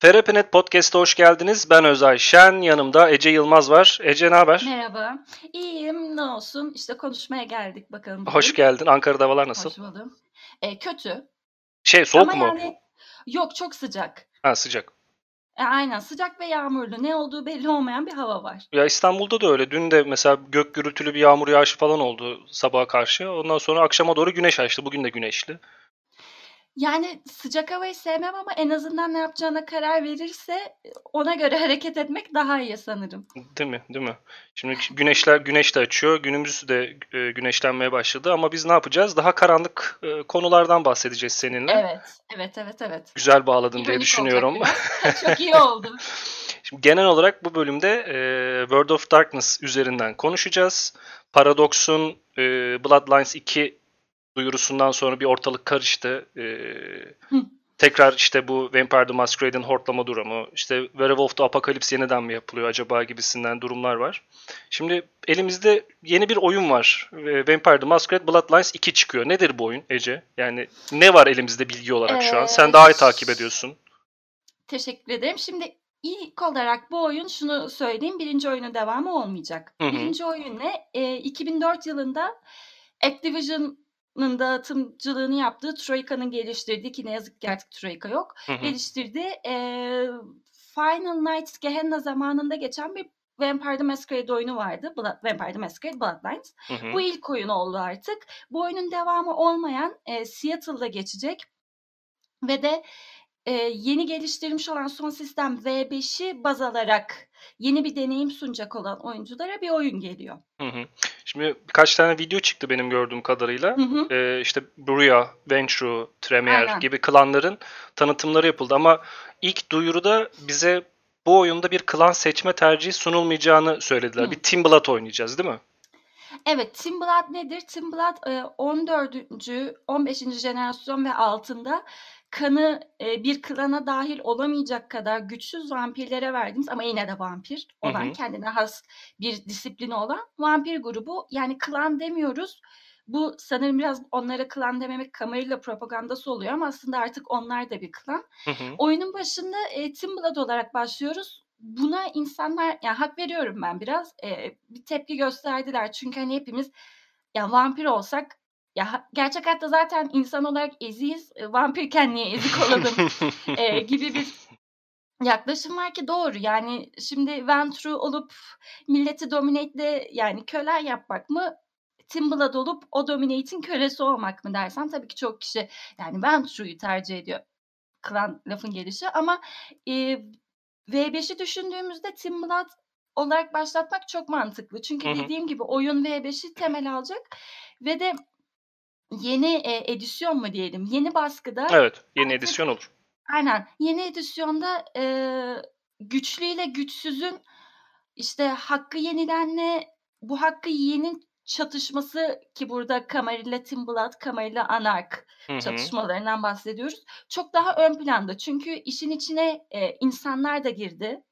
Terapinet Podcast'a hoş geldiniz. Ben Özay Şen, yanımda Ece Yılmaz var. Ece ne haber? Merhaba. İyiyim, ne olsun? İşte konuşmaya geldik bakalım bugün. Hoş geldin. Ankara'da havalar nasıl? Hoş buldum. E, kötü. Şey soğuk Ama mu? yani yok çok sıcak. Ha sıcak. E, aynen sıcak ve yağmurlu. Ne olduğu belli olmayan bir hava var. Ya İstanbul'da da öyle. Dün de mesela gök gürültülü bir yağmur yağışı falan oldu sabaha karşı. Ondan sonra akşama doğru güneş açtı. Bugün de güneşli. Yani sıcak havayı sevmem ama en azından ne yapacağına karar verirse ona göre hareket etmek daha iyi sanırım. Değil mi? Değil mi? Şimdi güneşler güneş de açıyor. Günümüz de e, güneşlenmeye başladı ama biz ne yapacağız? Daha karanlık e, konulardan bahsedeceğiz seninle. Evet, evet, evet, evet. Güzel bağladın diye İronik düşünüyorum. olacak biraz. çok iyi oldu. Şimdi genel olarak bu bölümde e, World of Darkness üzerinden konuşacağız. Paradox'un e, Bloodlines 2 duyurusundan sonra bir ortalık karıştı. E, Hı. tekrar işte bu Vampire the Masquerade'in hortlama durumu, işte Werewolf the Apocalypse yeniden mi yapılıyor acaba gibisinden durumlar var. Şimdi elimizde yeni bir oyun var. E, Vampire the Masquerade Bloodlines 2 çıkıyor. Nedir bu oyun Ece? Yani ne var elimizde bilgi olarak şu an? Ee, Sen daha iyi takip ediyorsun. Teşekkür ederim. Şimdi ilk olarak bu oyun şunu söyleyeyim. Birinci oyunun devamı olmayacak. Hı hı. Birinci oyun ne? Ee, 2004 yılında Activision'ın dağıtımcılığını yaptığı Troika'nın geliştirdiği ki ne yazık ki artık Troika yok. Hı hı. Geliştirdiği ee, Final Night Gehenna zamanında geçen bir Vampire the Masquerade oyunu vardı. Blood, Vampire the Masquerade Bloodlines. Hı hı. Bu ilk oyun oldu artık. Bu oyunun devamı olmayan e, Seattle'da geçecek. Ve de e, yeni geliştirilmiş olan son sistem V5'i baz alarak yeni bir deneyim sunacak olan oyunculara bir oyun geliyor. Hı hı. Şimdi birkaç tane video çıktı benim gördüğüm kadarıyla. Hı hı. Ee, işte Bruya, Ventrue, Tremere Aynen. gibi klanların tanıtımları yapıldı ama ilk duyuruda bize bu oyunda bir klan seçme tercihi sunulmayacağını söylediler. Hı. Bir Team Blood oynayacağız değil mi? Evet, Team Blood nedir? Team Blood e, 14. 15. jenerasyon ve altında kanı e, bir klana dahil olamayacak kadar güçsüz vampirlere verdiğimiz ama yine de vampir Hı olan hı. kendine has bir disiplini olan vampir grubu. Yani klan demiyoruz. Bu sanırım biraz onlara klan dememek kamerayla propagandası oluyor ama aslında artık onlar da bir klan. Hı hı. Oyunun başında e, Team Blood olarak başlıyoruz. Buna insanlar, yani hak veriyorum ben biraz. E, bir tepki gösterdiler. Çünkü hani hepimiz ya vampir olsak ya gerçek hayatta zaten insan olarak eziyiz. E, vampirken niye ezik olalım e, gibi bir yaklaşım var ki doğru. Yani şimdi Ventrue olup milleti dominate'le yani kölen yapmak mı? Blood olup o dominate'in kölesi olmak mı dersen tabii ki çok kişi yani Ventrue'yu tercih ediyor. Klan lafın gelişi ama e, V5'i düşündüğümüzde Blood olarak başlatmak çok mantıklı. Çünkü Hı hı. dediğim gibi oyun V5'i temel alacak ve de yeni e, edisyon mu diyelim yeni baskıda Evet, yeni artık edisyon olur. aynen yeni edisyonda e, güçlüyle güçsüzün işte hakkı yenilenle bu hakkı yiyenin çatışması ki burada Camarilla Team Blood, Camarilla Anark çatışmalarından bahsediyoruz. Çok daha ön planda çünkü işin içine e, insanlar da girdi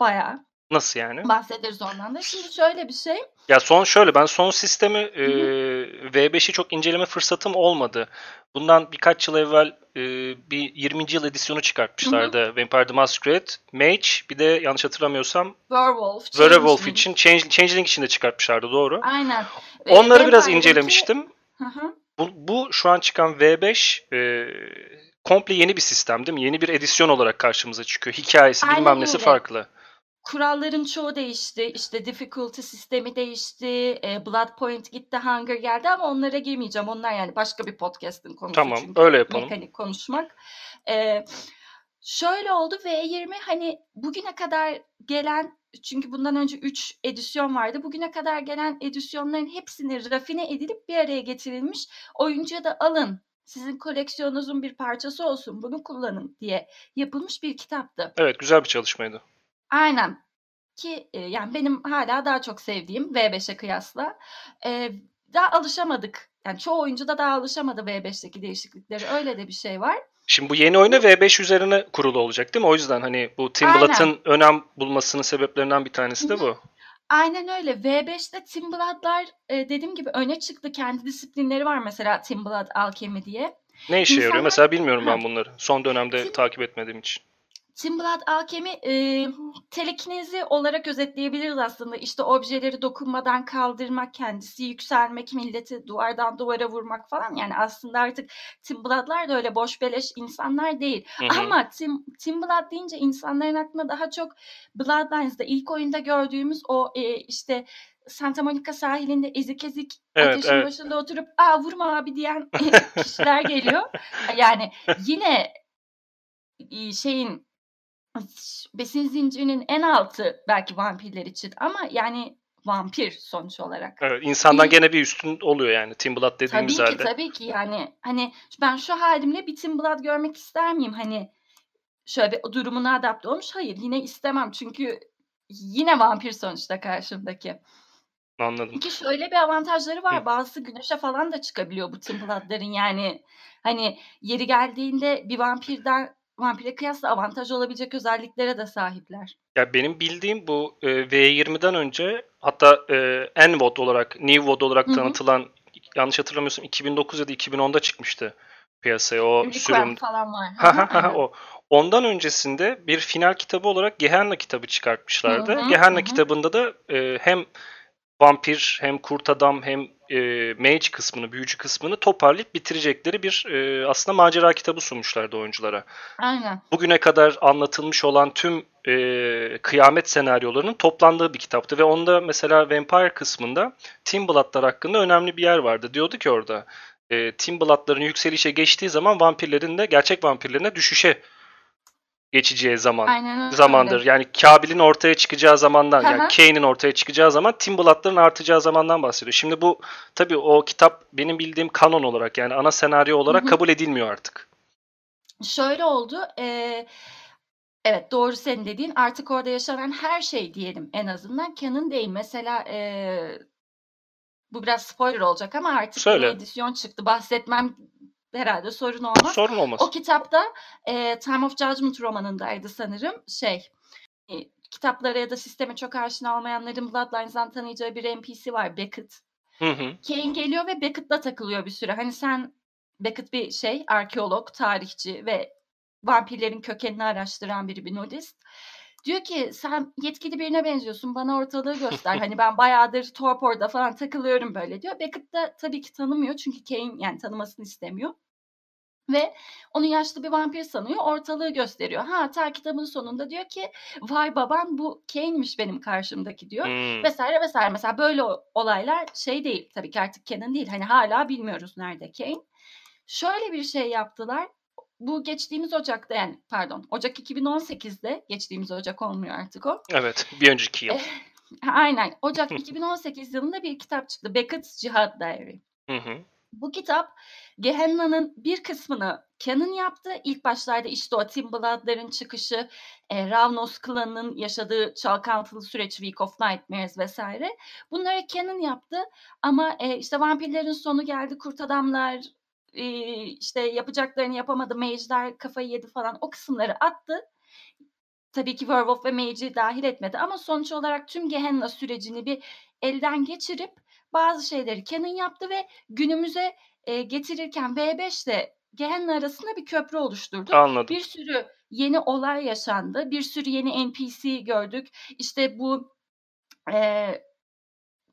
bayağı. Nasıl yani? Bahsederiz ondan da. Şimdi şöyle bir şey. Ya son şöyle ben son sistemi e, Hı hı. V5'i çok inceleme fırsatım olmadı. Bundan birkaç yıl evvel e, bir 20. yıl edisyonu çıkartmışlardı. Vampire the Masquerade, Mage bir de yanlış hatırlamıyorsam Werewolf, Werewolf için, Change, Changeling için de çıkartmışlardı doğru. Aynen. Onları biraz incelemiştim. Bu, bu şu an çıkan V5 e, komple yeni bir sistem değil mi? Yeni bir edisyon olarak karşımıza çıkıyor. Hikayesi bilmem Aynen nesi öyle. farklı. Kuralların çoğu değişti. İşte difficulty sistemi değişti. E, Blood Point gitti, Hunger geldi ama onlara girmeyeceğim. Onlar yani başka bir podcast'ın konusu Tamam çünkü öyle yapalım. mekanik konuşmak. E, şöyle oldu V20 hani bugüne kadar gelen çünkü bundan önce 3 edisyon vardı. Bugüne kadar gelen edisyonların hepsini rafine edilip bir araya getirilmiş. Oyuncuya da alın. Sizin koleksiyonunuzun bir parçası olsun. Bunu kullanın diye yapılmış bir kitaptı. Evet güzel bir çalışmaydı. Aynen. Ki e, yani benim hala daha çok sevdiğim V5'e kıyasla. E, daha alışamadık. Yani çoğu oyuncu da daha alışamadı V5'teki değişiklikleri. Öyle de bir şey var. Şimdi bu yeni oyuna V5 üzerine kurulu olacak değil mi? O yüzden hani bu Tim Aynen. Blatt'ın önem bulmasının sebeplerinden bir tanesi de bu. Aynen öyle. V5'te Team Blood'lar e, dediğim gibi öne çıktı. Kendi disiplinleri var mesela Team Blood Alchemy diye. Ne işe yarıyor? İnsanlar Mesela bilmiyorum ben bunları. Son dönemde Team takip etmediğim için. Tim Blood alkemi e, telekinezi olarak özetleyebiliriz aslında. İşte objeleri dokunmadan kaldırmak, kendisi yükselmek, milleti duvardan duvara vurmak falan. Yani aslında artık Tim Blood'lar da öyle boş beleş insanlar değil. Hı hı. Ama Tim, Tim Blood deyince insanların aklına daha çok Bloodlines'da ilk oyunda gördüğümüz o e, işte Santa Monica sahilinde ezik ezik evet, ateşin evet. başında oturup aa vurma abi diyen kişiler geliyor. Yani yine şeyin besin zincirinin en altı belki vampirler için ama yani vampir sonuç olarak. Evet, insandan gene bir üstün oluyor yani Tim Blood dediğimiz tabii halde. Tabii ki tabii ki yani hani ben şu halimle bir Tim Blood görmek ister miyim? Hani şöyle bir durumuna adapte olmuş. Hayır yine istemem çünkü yine vampir sonuçta karşımdaki. Anladım. Peki şöyle bir avantajları var. Hı. Bazısı güneşe falan da çıkabiliyor bu Tim Blood'ların yani. Hani yeri geldiğinde bir vampirden vampire kıyasla avantaj olabilecek özelliklere de sahipler. Ya benim bildiğim bu e, V20'den önce hatta e, N-VOD olarak, New VOD olarak Hı-hı. tanıtılan yanlış hatırlamıyorsam 2009 ya da 2010'da çıkmıştı piyasaya o Requiem sürüm. falan var. o. Ondan öncesinde bir final kitabı olarak Gehenna kitabı çıkartmışlardı. Hı-hı. Gehenna Hı-hı. kitabında da e, hem vampir hem kurt adam hem e, mage kısmını, büyücü kısmını toparlayıp bitirecekleri bir e, aslında macera kitabı sunmuşlardı oyunculara. Aynen. Bugüne kadar anlatılmış olan tüm e, kıyamet senaryolarının toplandığı bir kitaptı ve onda mesela Vampire kısmında Tim Blood'lar hakkında önemli bir yer vardı. Diyordu ki orada e, Tim Blood'ların yükselişe geçtiği zaman vampirlerin de gerçek vampirlerine düşüşe geçeceği zaman Aynen zamandır. Yani Kabil'in ortaya çıkacağı zamandan yani Kane'in ortaya çıkacağı zaman Timbalat'ların artacağı zamandan bahsediyor. Şimdi bu tabii o kitap benim bildiğim kanon olarak yani ana senaryo olarak Hı-hı. kabul edilmiyor artık. Şöyle oldu. E, evet doğru senin dediğin artık orada yaşanan her şey diyelim en azından canon değil. Mesela e, bu biraz spoiler olacak ama artık Söyle. bir edisyon çıktı. Bahsetmem herhalde sorun olmaz. Sorun olmaz. O kitapta e, Time of Judgment romanındaydı sanırım. Şey e, kitaplara ya da sisteme çok aşina olmayanların Bloodlines'dan tanıyacağı bir NPC var Beckett. Hı hı. Kane geliyor ve Beckett'la takılıyor bir süre. Hani sen Beckett bir şey arkeolog, tarihçi ve vampirlerin kökenini araştıran biri bir nudist. Diyor ki sen yetkili birine benziyorsun bana ortalığı göster. hani ben bayağıdır Torpor'da falan takılıyorum böyle diyor. Beckett da tabii ki tanımıyor çünkü Kane yani tanımasını istemiyor. Ve onu yaşlı bir vampir sanıyor. Ortalığı gösteriyor. Ha ta kitabın sonunda diyor ki vay baban bu Kane'miş benim karşımdaki diyor. Hmm. Vesaire vesaire. Mesela böyle olaylar şey değil. Tabii ki artık Canon değil. Hani hala bilmiyoruz nerede Kane. Şöyle bir şey yaptılar. Bu geçtiğimiz Ocak'ta yani pardon Ocak 2018'de geçtiğimiz Ocak olmuyor artık o. Evet bir önceki yıl. Aynen Ocak 2018 yılında bir kitap çıktı. Beckett's Jihad Diary. Hı hı. Bu kitap Gehenna'nın bir kısmını Canon yaptı. İlk başlarda işte o Tim Blood'ların çıkışı, e, Ravnos klanının yaşadığı çalkantılı süreç Week of Nightmares vesaire. Bunları Canon yaptı ama e, işte vampirlerin sonu geldi, kurt adamlar işte yapacaklarını yapamadı, mage'ler kafayı yedi falan o kısımları attı. Tabii ki Werewolf ve Mage'i dahil etmedi ama sonuç olarak tüm Gehenna sürecini bir elden geçirip bazı şeyleri Canon yaptı ve günümüze e, getirirken V5 ile Gehenna arasında bir köprü oluşturdu. Anladım. Bir sürü yeni olay yaşandı. Bir sürü yeni NPC gördük. İşte bu e,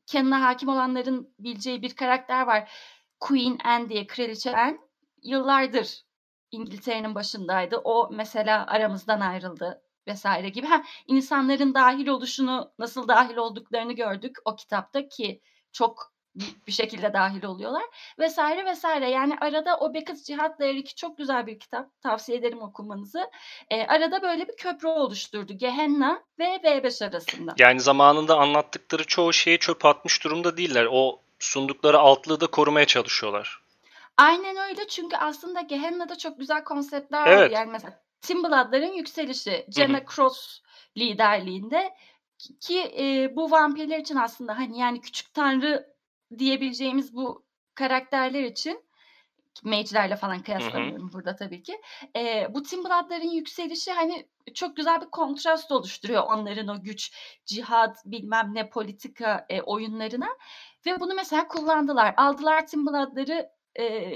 Canon'a hakim olanların bileceği bir karakter var. Queen Anne diye Kraliçe Anne. Yıllardır İngiltere'nin başındaydı. O mesela aramızdan ayrıldı vesaire gibi. Ha, insanların dahil oluşunu, nasıl dahil olduklarını gördük o kitapta ki çok bir şekilde dahil oluyorlar vesaire vesaire. Yani arada o Beckett Cihat Değeriki çok güzel bir kitap. Tavsiye ederim okumanızı. E, arada böyle bir köprü oluşturdu. Gehenna ve V5 arasında. Yani zamanında anlattıkları çoğu şeyi çöp atmış durumda değiller. O sundukları altlığı da korumaya çalışıyorlar. Aynen öyle çünkü aslında Gehenna'da çok güzel konseptler evet. var. Yani mesela Timbalad'ların yükselişi, Jenna Cross liderliğinde ki e, bu vampirler için aslında hani yani küçük tanrı diyebileceğimiz bu karakterler için mage'lerle falan kıyaslamıyorum burada tabii ki. E, bu Tim Blood'ların yükselişi hani çok güzel bir kontrast oluşturuyor onların o güç, cihad, bilmem ne politika e, oyunlarına. Ve bunu mesela kullandılar. Aldılar Tim Blood'ları e,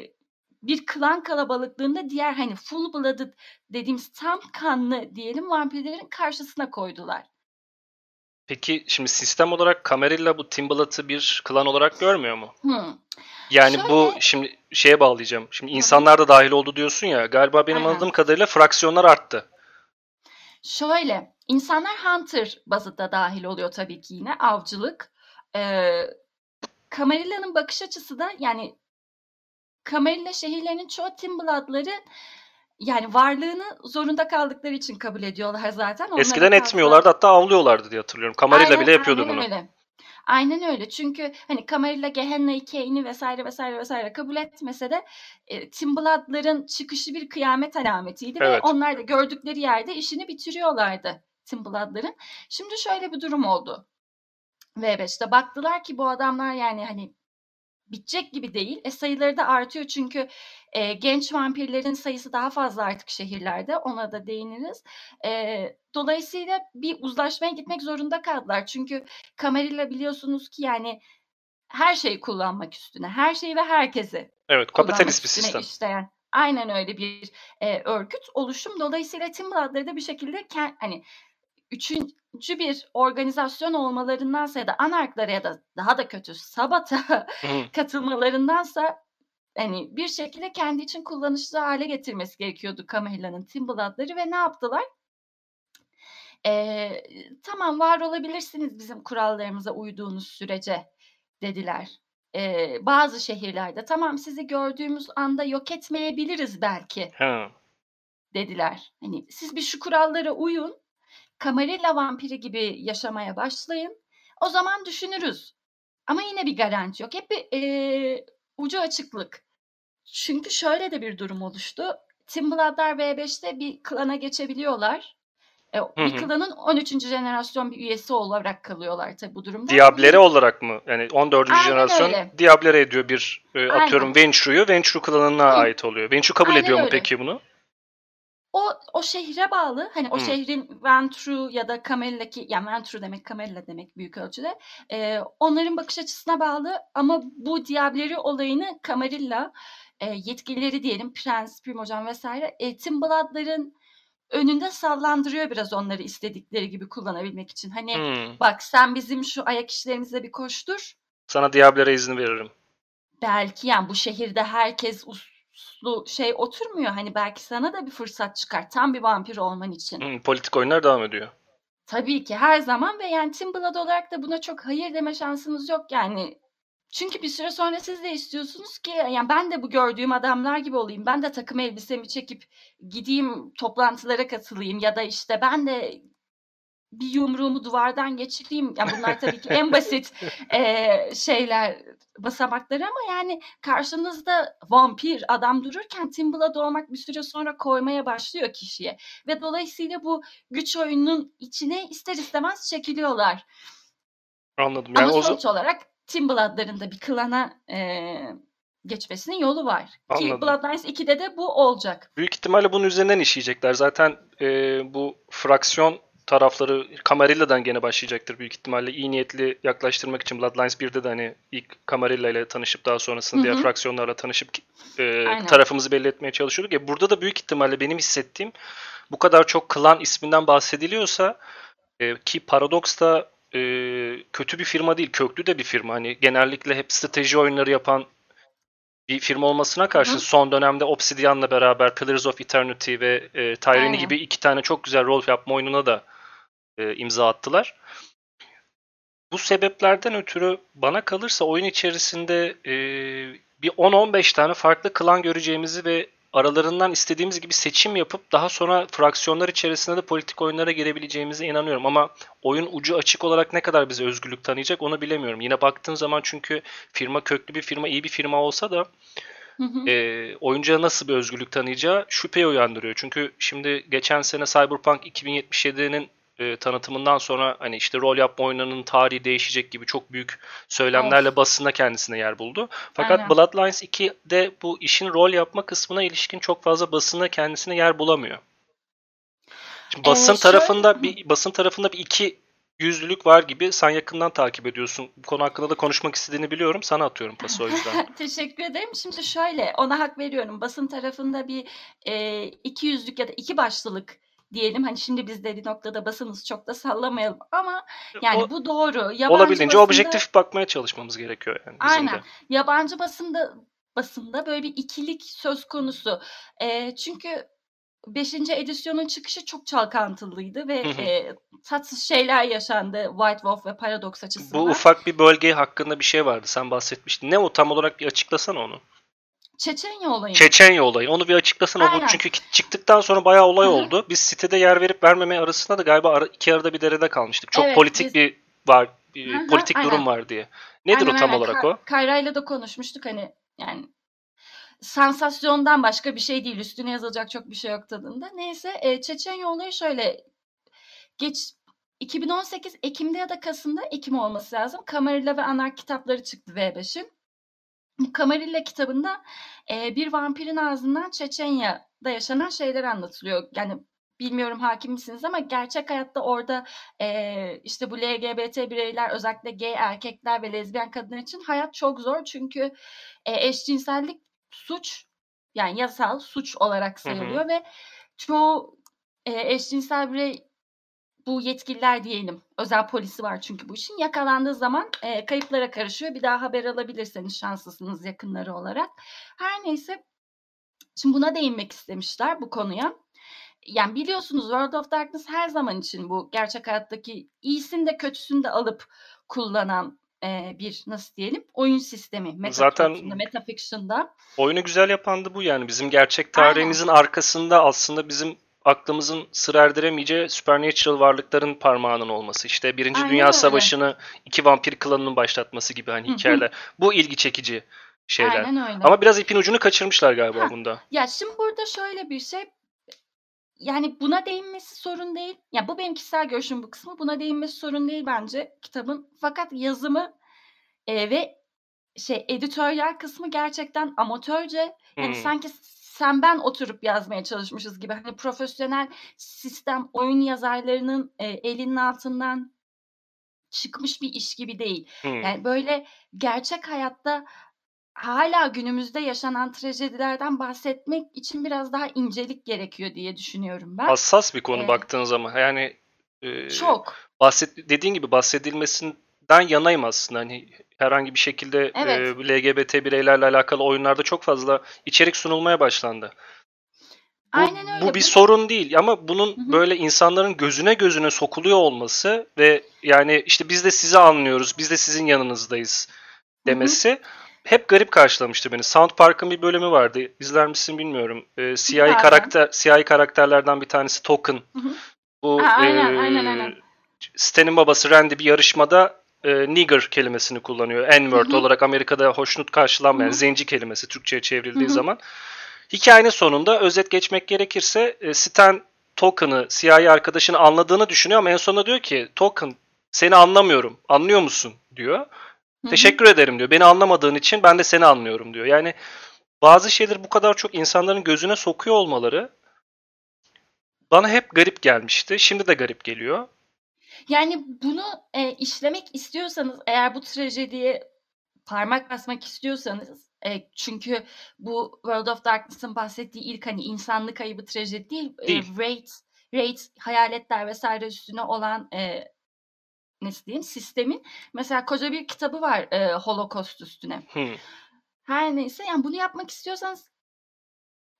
bir klan kalabalıklığında diğer hani full blooded dediğimiz tam kanlı diyelim vampirlerin karşısına koydular. Peki şimdi sistem olarak Camarilla bu Timbalat'ı bir klan olarak görmüyor mu? Hmm. Yani Şöyle- bu şimdi şeye bağlayacağım. Şimdi insanlar da dahil oldu diyorsun ya. Galiba benim Aynen. anladığım kadarıyla fraksiyonlar arttı. Şöyle, insanlar hunter bazında dahil oluyor tabii ki yine avcılık. Ee, Camarilla'nın bakış açısı da yani Camarilla şehirlerinin çoğu Timblad'ları yani varlığını zorunda kaldıkları için kabul ediyorlar zaten. Onlara Eskiden kalsa- etmiyorlardı hatta avlıyorlardı diye hatırlıyorum. Camarilla Aynen- bile yapıyordu aynen bunu. Öyle. Aynen öyle. Çünkü hani Camarilla Gehenna'yı, Kane'i vesaire vesaire vesaire kabul etmese de e, Timblad'ların çıkışı bir kıyamet alametiydi Evet. ve onlar da gördükleri yerde işini bitiriyorlardı Timblad'ların. Şimdi şöyle bir durum oldu. V5'te baktılar ki bu adamlar yani hani bitecek gibi değil. E sayıları da artıyor çünkü e, genç vampirlerin sayısı daha fazla artık şehirlerde. Ona da değiniriz. E, dolayısıyla bir uzlaşmaya gitmek zorunda kaldılar. Çünkü Camarilla biliyorsunuz ki yani her şeyi kullanmak üstüne. Her şeyi ve herkesi Evet, kapitalist bir sistem. işleyen. Aynen öyle bir e, örgüt oluşum. Dolayısıyla Timblad'ları da bir şekilde kend, hani üçüncü bir organizasyon olmalarındansa ya da anarklara ya da daha da kötü Sabat'a katılmalarındansa hani bir şekilde kendi için kullanışlı hale getirmesi gerekiyordu Camilla'nın Timblad'ları ve ne yaptılar? Ee, tamam var olabilirsiniz bizim kurallarımıza uyduğunuz sürece dediler. Ee, bazı şehirlerde tamam sizi gördüğümüz anda yok etmeyebiliriz belki Ha. dediler. Hani siz bir şu kurallara uyun. Camarilla vampiri gibi yaşamaya başlayın. O zaman düşünürüz. Ama yine bir garanti yok. Hep bir eee, ucu açıklık. Çünkü şöyle de bir durum oluştu. Timbladlar V5'te bir klana geçebiliyorlar. E, bir klanın 13. jenerasyon bir üyesi olarak kalıyorlar tabii bu durumda. Diablere olarak mı? Yani 14. Aynen jenerasyon öyle. Diablere ediyor bir e, Aynen. atıyorum Venture'yu. Venture klanına Hı. ait oluyor. Venture kabul Aynen ediyor mu öyle. peki bunu? O o şehre bağlı. Hani o Hı. şehrin Ventru ya da Camella'ki yani Ventru demek Camella demek büyük ölçüde. Ee, onların bakış açısına bağlı ama bu Diableri olayını Camarilla e, yetkilileri diyelim Prens, Primogen vesaire e, Timblad'ların önünde sallandırıyor biraz onları istedikleri gibi kullanabilmek için. Hani Hmm. bak sen bizim şu ayak işlerimize bir koştur. Sana Diablere izin veririm. Belki yani bu şehirde herkes uslu şey oturmuyor. Hani belki sana da bir fırsat çıkar tam bir vampir olman için. Hmm, politik oyunlar devam ediyor. Tabii ki her zaman ve yani Team Blood olarak da buna çok hayır deme şansınız yok yani. Çünkü bir süre sonra siz de istiyorsunuz ki yani ben de bu gördüğüm adamlar gibi olayım. Ben de takım elbisemi çekip gideyim toplantılara katılayım ya da işte ben de bir yumruğumu duvardan geçireyim. Yani bunlar tabii ki en basit eee, şeyler basamakları ama yani karşınızda vampir adam dururken Blood olmak bir süre sonra koymaya başlıyor kişiye. Ve dolayısıyla bu güç oyununun içine ister istemez çekiliyorlar. Anladım. Yani Ama o sonuç olarak Team Blood'ların da bir klana eee, geçmesinin yolu var. Ki Anladım. Bloodlines 2'de de bu olacak. büyük ihtimalle bunun üzerinden işleyecekler. Zaten e, bu fraksiyon tarafları Camarilla'dan gene başlayacaktır büyük ihtimalle. iyi niyetli yaklaştırmak için Bloodlines 1'de de hani ilk Camarilla ile tanışıp daha sonrasında Hı diğer fraksiyonlarla tanışıp e, Aynen. tarafımızı belli etmeye çalışıyorduk. Ya burada da büyük ihtimalle benim hissettiğim bu kadar çok klan isminden bahsediliyorsa e, ki Paradox da e, kötü bir firma değil, köklü de bir firma. Hani genellikle hep strateji oyunları yapan bir firma olmasına karşın hı. son dönemde Obsidian'la beraber Pillars of Eternity ve e, Tyranny Aynen. gibi iki tane çok güzel rol yapma oyununa da e, imza attılar. Bu sebeplerden ötürü bana kalırsa oyun içerisinde e, bir 10-15 tane farklı klan göreceğimizi ve aralarından istediğimiz gibi seçim yapıp daha sonra fraksiyonlar içerisinde de politik oyunlara girebileceğimize inanıyorum. Ama oyun ucu açık olarak ne kadar bize özgürlük tanıyacak onu bilemiyorum. Yine baktığın zaman çünkü firma köklü bir firma, iyi bir firma olsa da Hı hı. e, oyuncuya nasıl bir özgürlük tanıyacağı şüphe uyandırıyor. Çünkü şimdi geçen sene Cyberpunk 2077'nin e, tanıtımından sonra hani işte rol yapma oyunlarının tarihi değişecek gibi çok büyük söylemlerle Of. basında kendisine yer buldu. Fakat Aynen. Bloodlines 2'de bu işin rol yapma kısmına ilişkin çok fazla basına kendisine yer bulamıyor. Şimdi Ee, basın şöyle- tarafında bir basın tarafında bir iki yüzlülük var gibi sen yakından takip ediyorsun. Bu konu hakkında da konuşmak istediğini biliyorum. Sana atıyorum pası o yüzden. Teşekkür ederim. Şimdi şöyle ona hak veriyorum. Basın tarafında bir e, iki yüzlük ya da iki başlılık diyelim. Hani şimdi biz de bir noktada basınız çok da sallamayalım ama yani O- bu doğru. Yabancı Olabildiğince basında- objektif bakmaya çalışmamız gerekiyor yani bizim Aynen. de. Yabancı basında basında böyle bir ikilik söz konusu. Eee, çünkü 5. edisyonun çıkışı çok çalkantılıydı ve Hı hı. eee, tatsız şeyler yaşandı White Wolf ve Paradox açısından. Bu ufak bir bölge hakkında bir şey vardı. Sen bahsetmiştin. Ne o tam olarak bir açıklasana onu. Çeçenya olayı. Çeçenya olayı. Onu bir açıklasana. Bu Aynen. çünkü ki- çıktıktan sonra bayağı olay Hı hı. oldu. Biz sitede yer verip vermeme arasında da galiba ara, iki arada bir derede kalmıştık. Çok Evet, politik biz- bir var bir politik durum aynen. var diye. Nedir Aynen, o tam aynen. olarak Ka- o? Kayra'yla da konuşmuştuk hani yani sansasyondan başka bir şey değil. Üstüne yazılacak çok bir şey yok tadında. Neyse e, Çeçenya olayı şöyle geç 2018 Ekim'de ya da Kasım'da Ekim olması lazım. Camarilla ve Anark kitapları çıktı V5'in. Camarilla kitabında e, bir vampirin ağzından Çeçenya'da yaşanan şeyler anlatılıyor. Yani bilmiyorum hakim misiniz ama gerçek hayatta orada e, işte bu LGBT bireyler özellikle gay erkekler ve lezbiyen kadınlar için hayat çok zor. Çünkü e, eşcinsellik suç yani yasal suç olarak Hı hı. sayılıyor ve çoğu e, eşcinsel birey bu yetkililer diyelim özel polisi var çünkü bu işin yakalandığı zaman e, kayıplara karışıyor. Bir daha haber alabilirseniz şanslısınız yakınları olarak. Her neyse şimdi buna değinmek istemişler bu konuya. Yani biliyorsunuz World of Darkness her zaman için bu gerçek hayattaki iyisini de kötüsünü de alıp kullanan e, bir nasıl diyelim oyun sistemi. Meta Zaten- Metafiction'da. Oyunu güzel yapan da bu yani. Bizim gerçek tarihimizin arkasında aslında bizim aklımızın sır erdiremeyeceği supernatural varlıkların parmağının olması. İşte Birinci Aynen Dünya öyle. Savaşı'nı iki vampir klanının başlatması gibi hani hikayeler. Bu ilgi çekici şeyler. Aynen öyle. Ama biraz ipin ucunu kaçırmışlar galiba Ha. bunda. Ya şimdi burada şöyle bir şey yani buna değinmesi sorun değil. Ya bu benim kişisel görüşüm bu kısmı. Buna değinmesi sorun değil bence kitabın. Fakat yazımı e, ve şey editoryal kısmı gerçekten amatörce. Yani Hmm. sanki sen ben oturup yazmaya çalışmışız gibi. Hani profesyonel sistem oyun yazarlarının e, elinin altından çıkmış bir iş gibi değil. Hmm. Yani böyle gerçek hayatta hala günümüzde yaşanan trajedilerden bahsetmek için biraz daha incelik gerekiyor diye düşünüyorum ben. Hassas bir konu Ee, baktığın zaman. Yani e, Çok. bahset dediğin gibi bahsedilmesinden yanayım aslında. Hani herhangi bir şekilde Evet. e, LGBT bireylerle alakalı oyunlarda çok fazla içerik sunulmaya başlandı. Bu, Aynen öyle. bu bir sorun değil ama bunun Hı hı. böyle insanların gözüne gözüne sokuluyor olması ve yani işte biz de sizi anlıyoruz, biz de sizin yanınızdayız demesi hep garip karşılamıştı beni. South Park'ın bir bölümü vardı. İzler misin bilmiyorum. Ee, siyahi karakter siyahi karakterlerden bir tanesi Token. Hı hı. Bu Ha, aynen, e, aynen, aynen. Stan'in babası Randy bir yarışmada e, nigger kelimesini kullanıyor. N-word olarak Amerika'da hoşnut karşılanmayan Hı hı. zenci kelimesi Türkçe'ye çevrildiği Hı hı. zaman. Hikayenin sonunda özet geçmek gerekirse e, Stan Token'ı siyahi arkadaşını anladığını düşünüyor ama en sonunda diyor ki Token seni anlamıyorum. Anlıyor musun? diyor. Hı hı. Teşekkür ederim diyor. Beni anlamadığın için ben de seni anlıyorum diyor. Yani bazı şeyleri bu kadar çok insanların gözüne sokuyor olmaları bana hep garip gelmişti. Şimdi de garip geliyor. Yani bunu e, işlemek istiyorsanız eğer bu trajediye parmak basmak istiyorsanız e, çünkü bu World of Darkness'ın bahsettiği ilk hani insanlık kaybı trajedi değil, e, Değil. raid, raid hayaletler vesaire üstüne olan e, nasıl diyeyim sistemin mesela koca bir kitabı var e, Holocaust üstüne. Hmm. Her neyse yani bunu yapmak istiyorsanız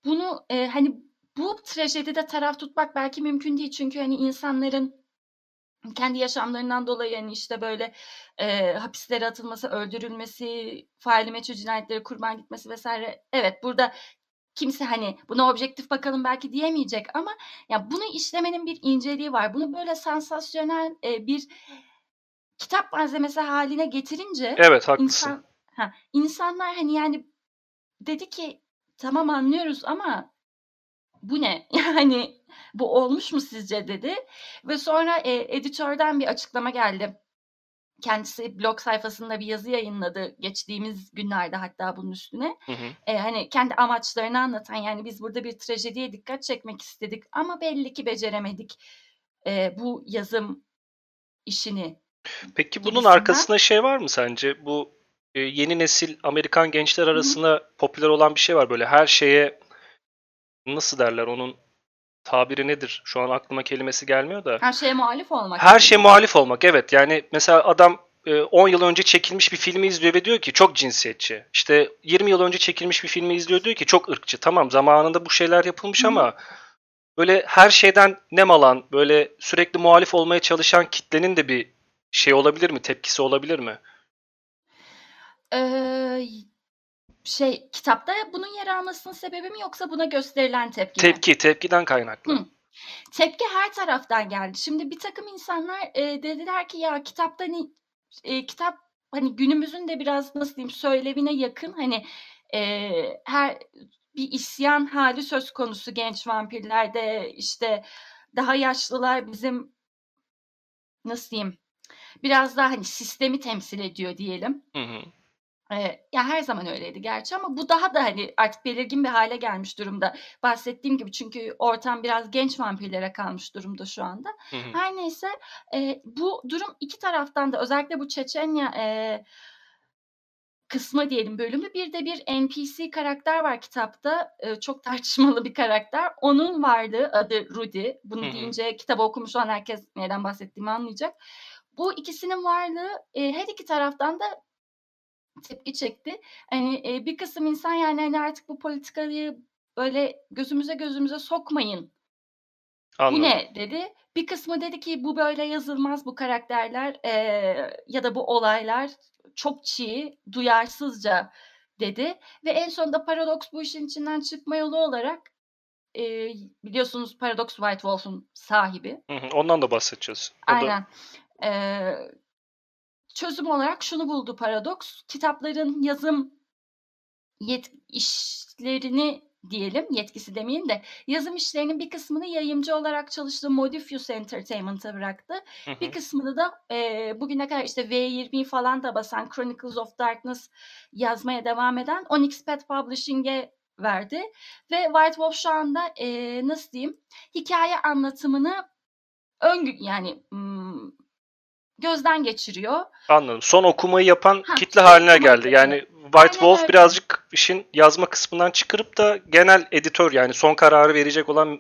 bunu e, hani bu trajedide taraf tutmak belki mümkün değil çünkü hani insanların kendi yaşamlarından dolayı hani işte böyle e, hapislere atılması, öldürülmesi, faili meçhul cinayetleri kurban gitmesi vesaire. Evet burada kimse hani buna objektif bakalım belki diyemeyecek ama ya bunu işlemenin bir inceliği var. Bunu böyle sansasyonel e, bir kitap malzemesi haline getirince Evet haklısın. İnsan, ha, insanlar hani yani dedi ki tamam anlıyoruz ama bu ne? Yani bu olmuş mu sizce dedi. Ve sonra e, editörden bir açıklama geldi. Kendisi blog sayfasında bir yazı yayınladı geçtiğimiz günlerde hatta bunun üstüne. Hı hı. E, hani kendi amaçlarını anlatan yani biz burada bir trajediye dikkat çekmek istedik ama belli ki beceremedik. E, bu yazım işini Peki bunun gibisinden. arkasında şey var mı sence? Bu e, yeni nesil Amerikan gençler Hı hı. arasında popüler olan bir şey var böyle her şeye nasıl derler onun tabiri nedir? Şu an aklıma kelimesi gelmiyor da. Her şeye muhalif olmak Her şeye muhalif olmak evet. Yani mesela adam e, 10 yıl önce çekilmiş bir filmi izliyor ve diyor ki çok cinsiyetçi. İşte 20 yıl önce çekilmiş bir filmi izliyor diyor ki çok ırkçı. Tamam zamanında bu şeyler yapılmış Hı ama böyle her şeyden nem alan, böyle sürekli muhalif olmaya çalışan kitlenin de bir şey olabilir mi? Tepkisi olabilir mi? Eee, şey kitapta bunun yer almasının sebebi mi yoksa buna gösterilen tepki mi? Tepki, tepkiden kaynaklı. Hı. Tepki her taraftan geldi. Şimdi bir takım insanlar e, dediler ki ya kitapta hani e, kitap hani günümüzün de biraz nasıl diyeyim söylevine yakın hani e, her bir isyan hali söz konusu genç vampirlerde işte daha yaşlılar bizim nasıl diyeyim biraz daha hani sistemi temsil ediyor diyelim. Hı hı. Ya, her zaman öyleydi gerçi ama bu daha da, hani, artık belirgin bir hale gelmiş durumda. Bahsettiğim gibi çünkü ortam biraz genç vampirlere kalmış durumda şu anda. Hı hı. Her neyse, eee, bu durum iki taraftan da özellikle bu Çeçenya, eee kısmı diyelim, bölümü. Bir de bir NPC karakter var kitapta. Eee, çok tartışmalı bir karakter. Onun varlığı adı Rudy. Bunu hı. deyince kitabı okumuş olan herkes neyden bahsettiğimi anlayacak. Bu ikisinin varlığı, eee, her iki taraftan da tepki çekti. Hani, eee, bir kısım insan, yani, hani, artık bu politikayı böyle gözümüze gözümüze sokmayın. Bu Anladım. ne dedi. Bir kısmı dedi ki bu böyle yazılmaz bu karakterler, eee, ya da bu olaylar çok çiğ, duyarsızca dedi ve en sonunda Paradox bu işin içinden çıkma yolu olarak, eee, biliyorsunuz Paradox White Wolf'un sahibi. Hı hı. Ondan da bahsedeceğiz. O da Aynen. Çözüm olarak şunu buldu Paradox. Kitapların yazım yet işlerini diyelim, yetkisi demeyeyim de yazım işlerinin bir kısmını yayımcı olarak çalıştığı Modifius Entertainment'a bıraktı. Hı Bir hı. kısmını da eee, bugüne kadar işte V20'yi falan da basan Chronicles of Darkness yazmaya devam eden Onyx Pet Publishing'e verdi. Ve White Wolf şu anda eee, nasıl diyeyim hikaye anlatımını ön yani gözden geçiriyor. Anladım. Son okumayı yapan Ha, kitle haline geldi. Yani White Aynen Wolf öyle. birazcık işin yazma kısmından çıkarıp da genel editör yani son kararı verecek olan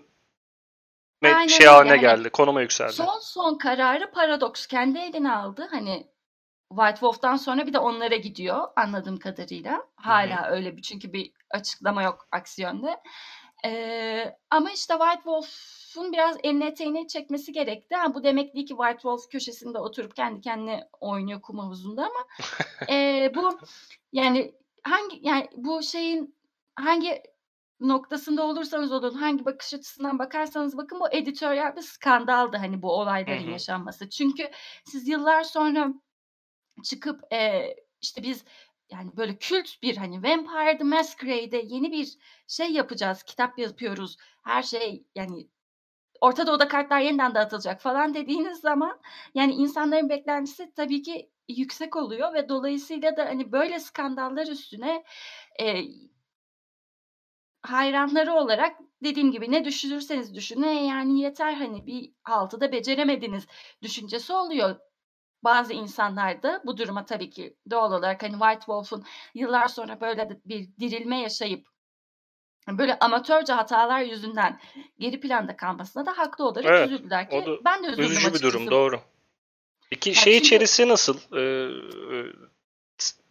Aynen şey haline Hani geldi. Konuma yükseldi. son son kararı Paradox kendi eline aldı. Hani White Wolf'tan sonra bir de onlara gidiyor anladığım kadarıyla. Hala öyle bir çünkü bir açıklama yok aksi yönde. Eee, ama işte White Wolf'un biraz elini eteğini çekmesi gerekti. Ha, bu demek değil ki White Wolf köşesinde oturup kendi kendine oynuyor kum havuzunda ama eee, bu yani hangi yani bu şeyin hangi noktasında olursanız olun, hangi bakış açısından bakarsanız bakın bu editoryal bir skandaldı hani bu olayların hı. yaşanması. Çünkü siz yıllar sonra çıkıp eee, işte biz yani böyle kült bir hani Vampire the Masquerade'e yeni bir şey yapacağız, kitap yapıyoruz. Her şey yani Orta Doğu'da kartlar yeniden dağıtılacak falan dediğiniz zaman yani insanların beklentisi tabii ki yüksek oluyor ve dolayısıyla da hani böyle skandallar üstüne eee hayranları olarak dediğim gibi ne düşünürseniz düşünün "E, yani yeter hani bir haltı da beceremediniz düşüncesi oluyor. Bazı insanlar da bu duruma tabii ki doğal olarak hani White Wolf'un yıllar sonra böyle bir dirilme yaşayıp böyle amatörce hatalar yüzünden geri planda kalmasına da haklı olarak Evet. üzüldüler ki da ben de üzüldüm üzücü bir durum. açıkçası. Doğru. Peki Ya şey çünkü içerisi nasıl? Ee, e,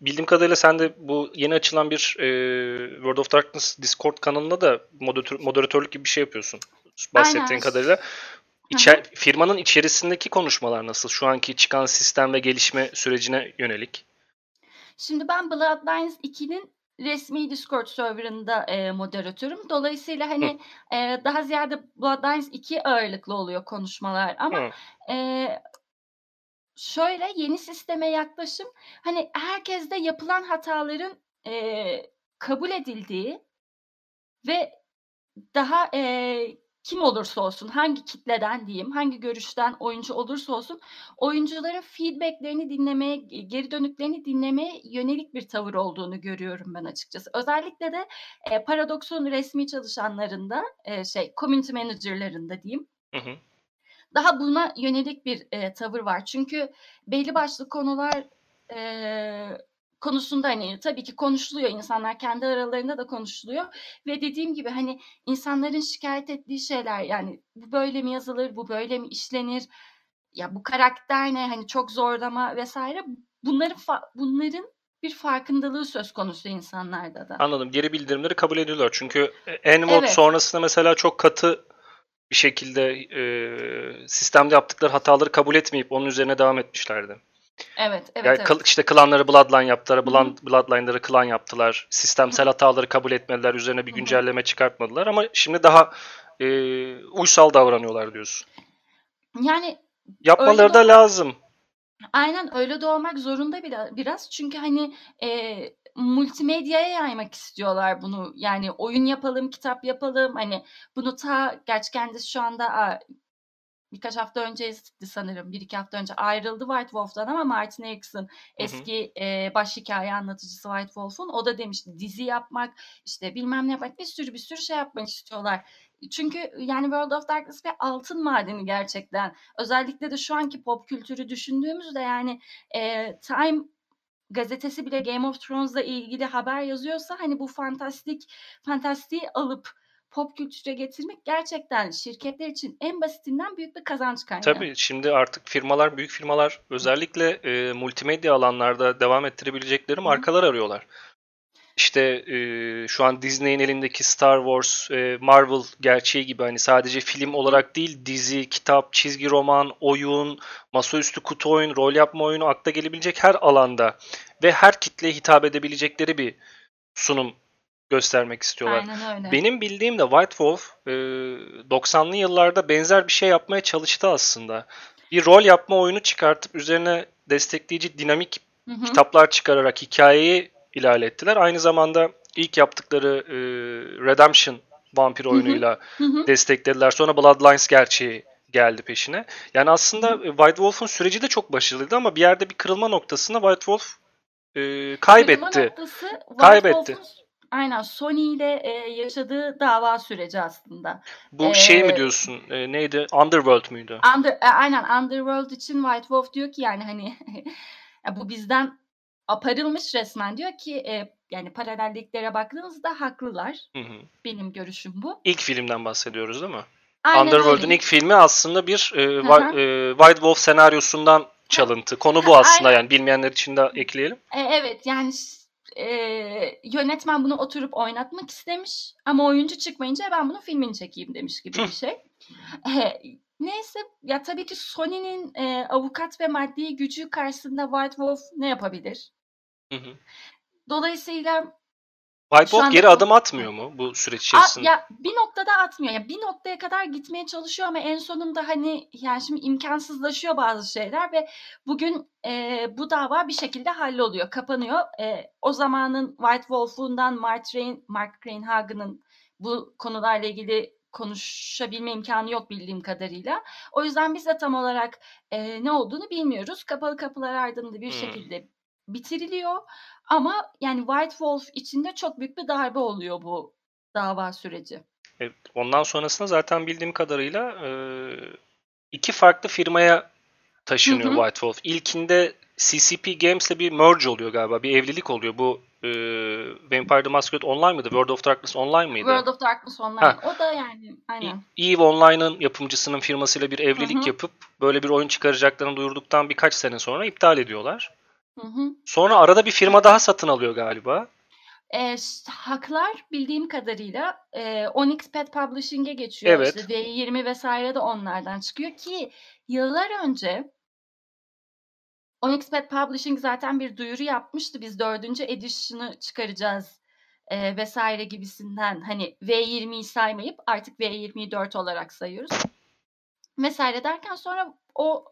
bildiğim kadarıyla sen de bu yeni açılan bir e, World of Darkness Discord kanalında da moderatör, moderatörlük gibi bir şey yapıyorsun. Bahsettiğin aynen. kadarıyla. İçer, hı. firmanın içerisindeki konuşmalar nasıl? Şu anki çıkan sistem ve gelişme sürecine yönelik. Şimdi ben Bloodlines 2'nin resmi Discord server'ında eee, moderatörüm. Dolayısıyla Hı. hani eee, daha ziyade Bloodlines 2 ağırlıklı oluyor konuşmalar ama Hı. eee, şöyle yeni sisteme yaklaşım hani herkeste yapılan hataların eee, kabul edildiği ve daha eee, kim olursa olsun, hangi kitleden diyeyim, hangi görüşten oyuncu olursa olsun oyuncuların feedback'lerini dinlemeye, ge geri dönüklerini dinlemeye yönelik bir tavır olduğunu görüyorum ben açıkçası. Özellikle de eee, Paradox'un resmi çalışanlarında, eee, şey community manager'larında diyeyim. Hı hı. daha buna yönelik bir e, tavır var. Çünkü belli başlı konular e, konusunda hani tabii ki konuşuluyor insanlar kendi aralarında da konuşuluyor ve dediğim gibi hani insanların şikayet ettiği şeyler yani bu böyle mi yazılır bu böyle mi işlenir ya bu karakter ne hani çok zorlama vesaire bunların bunların bir farkındalığı söz konusu insanlarda da. Anladım. Geri bildirimleri kabul ediyorlar. Çünkü N-Mod evet. sonrasında mesela çok katı bir şekilde e, sistemde yaptıkları hataları kabul etmeyip onun üzerine devam etmişlerdi. Evet, evet, yani evet. işte klanları Bloodline yaptılar, Blood, Bloodline'ları klan yaptılar. Sistemsel Hı-hı. hataları kabul etmediler, üzerine bir güncelleme Hı-hı. çıkartmadılar ama şimdi daha e, uysal davranıyorlar diyorsun. Yani yapmaları da lazım. Aynen öyle de olmak zorunda biraz. Çünkü hani e, multimedyaya yaymak istiyorlar bunu. Yani oyun yapalım, kitap yapalım. Hani bunu ta gerçi kendisi şu anda birkaç hafta önceydi sanırım. Bir iki hafta önce ayrıldı White Wolf'tan ama Martin Erickson eski e, baş hikaye anlatıcısı White Wolf'un o da demişti dizi yapmak işte bilmem ne yapmak bir sürü bir sürü şey yapmak istiyorlar. Çünkü yani World of Darkness bir altın madeni gerçekten. Özellikle de şu anki pop kültürü düşündüğümüzde yani e, Time gazetesi bile Game of Thrones'la ilgili haber yazıyorsa hani bu fantastik fantastiği alıp pop kültüre getirmek gerçekten şirketler için en basitinden büyük bir kazanç kaynağı. Tabii şimdi artık firmalar, büyük firmalar özellikle e, multimedya alanlarda devam ettirebilecekleri markalar Hı. arıyorlar. İşte e, şu an Disney'in elindeki Star Wars, e, Marvel gerçeği gibi hani sadece film olarak değil dizi, kitap, çizgi roman, oyun, masaüstü kutu oyun, rol yapma oyunu akla gelebilecek her alanda ve her kitleye hitap edebilecekleri bir sunum göstermek istiyorlar. Aynen öyle. Benim bildiğim de White Wolf e, 90'lı yıllarda benzer bir şey yapmaya çalıştı aslında. Bir rol yapma oyunu çıkartıp üzerine destekleyici dinamik hı hı. kitaplar çıkararak hikayeyi ilerlettiler. Aynı zamanda ilk yaptıkları e, Redemption vampir oyunuyla hı hı. desteklediler. Sonra Bloodlines gerçeği geldi peşine. Yani aslında hı. White Wolf'un süreci de çok başarılıydı ama bir yerde bir kırılma noktasında White Wolf e, kaybetti. Kırılma noktası White kaybetti. Wolf'un Aynen Sony ile e, yaşadığı dava süreci aslında. Bu ee, şey mi diyorsun? E, neydi? Underworld müydü? Under, e, aynen Underworld için White Wolf diyor ki yani hani bu bizden aparılmış resmen diyor ki e, yani paralelliklere baktığınızda haklılar. Hı hı. Benim görüşüm bu. İlk filmden bahsediyoruz değil mi? Underworld'un ilk filmi aslında bir e, e, White Wolf senaryosundan çalıntı. Konu bu aslında Aynen. yani bilmeyenler için de ekleyelim. E, evet yani e, yönetmen bunu oturup oynatmak istemiş ama oyuncu çıkmayınca ben bunun filmini çekeyim demiş gibi bir şey. e, neyse ya tabii ki Sony'nin e, avukat ve maddi gücü karşısında White Wolf ne yapabilir? Dolayısıyla White Wolf geri adım atmıyor mu bu süreç içerisinde? ya bir noktada atmıyor. Ya bir noktaya kadar gitmeye çalışıyor ama en sonunda hani yani şimdi imkansızlaşıyor bazı şeyler ve bugün e, bu dava bir şekilde halloluyor, kapanıyor. E, o zamanın White Wolf'undan Mark, Rain, Mark Reinhagen'ın bu konularla ilgili konuşabilme imkanı yok bildiğim kadarıyla. O yüzden biz de tam olarak e, ne olduğunu bilmiyoruz. Kapalı kapılar ardında bir hmm. şekilde bitiriliyor. Ama yani White Wolf içinde çok büyük bir darbe oluyor bu dava süreci. Evet, ondan sonrasında zaten bildiğim kadarıyla e, iki farklı firmaya taşınıyor hı hı. White Wolf. İlkinde CCP Games'le bir merge oluyor galiba. Bir evlilik oluyor. Bu e, Vampire the Masquerade Online mıydı? World of Darkness Online mıydı? World of Darkness Online. Ha. O da yani aynen. EVE Online'ın yapımcısının firmasıyla bir evlilik hı hı. yapıp böyle bir oyun çıkaracaklarını duyurduktan birkaç sene sonra iptal ediyorlar. Hı hı. Sonra arada bir firma daha satın alıyor galiba. E, haklar bildiğim kadarıyla e, Onyx Pet Publishing'e geçiyor. Evet. İşte V20 vesaire de onlardan çıkıyor ki yıllar önce Onyx Pet Publishing zaten bir duyuru yapmıştı. Biz dördüncü edition'ı çıkaracağız e, vesaire gibisinden hani V20'yi saymayıp artık V20'yi 4 olarak sayıyoruz. Vesaire derken sonra o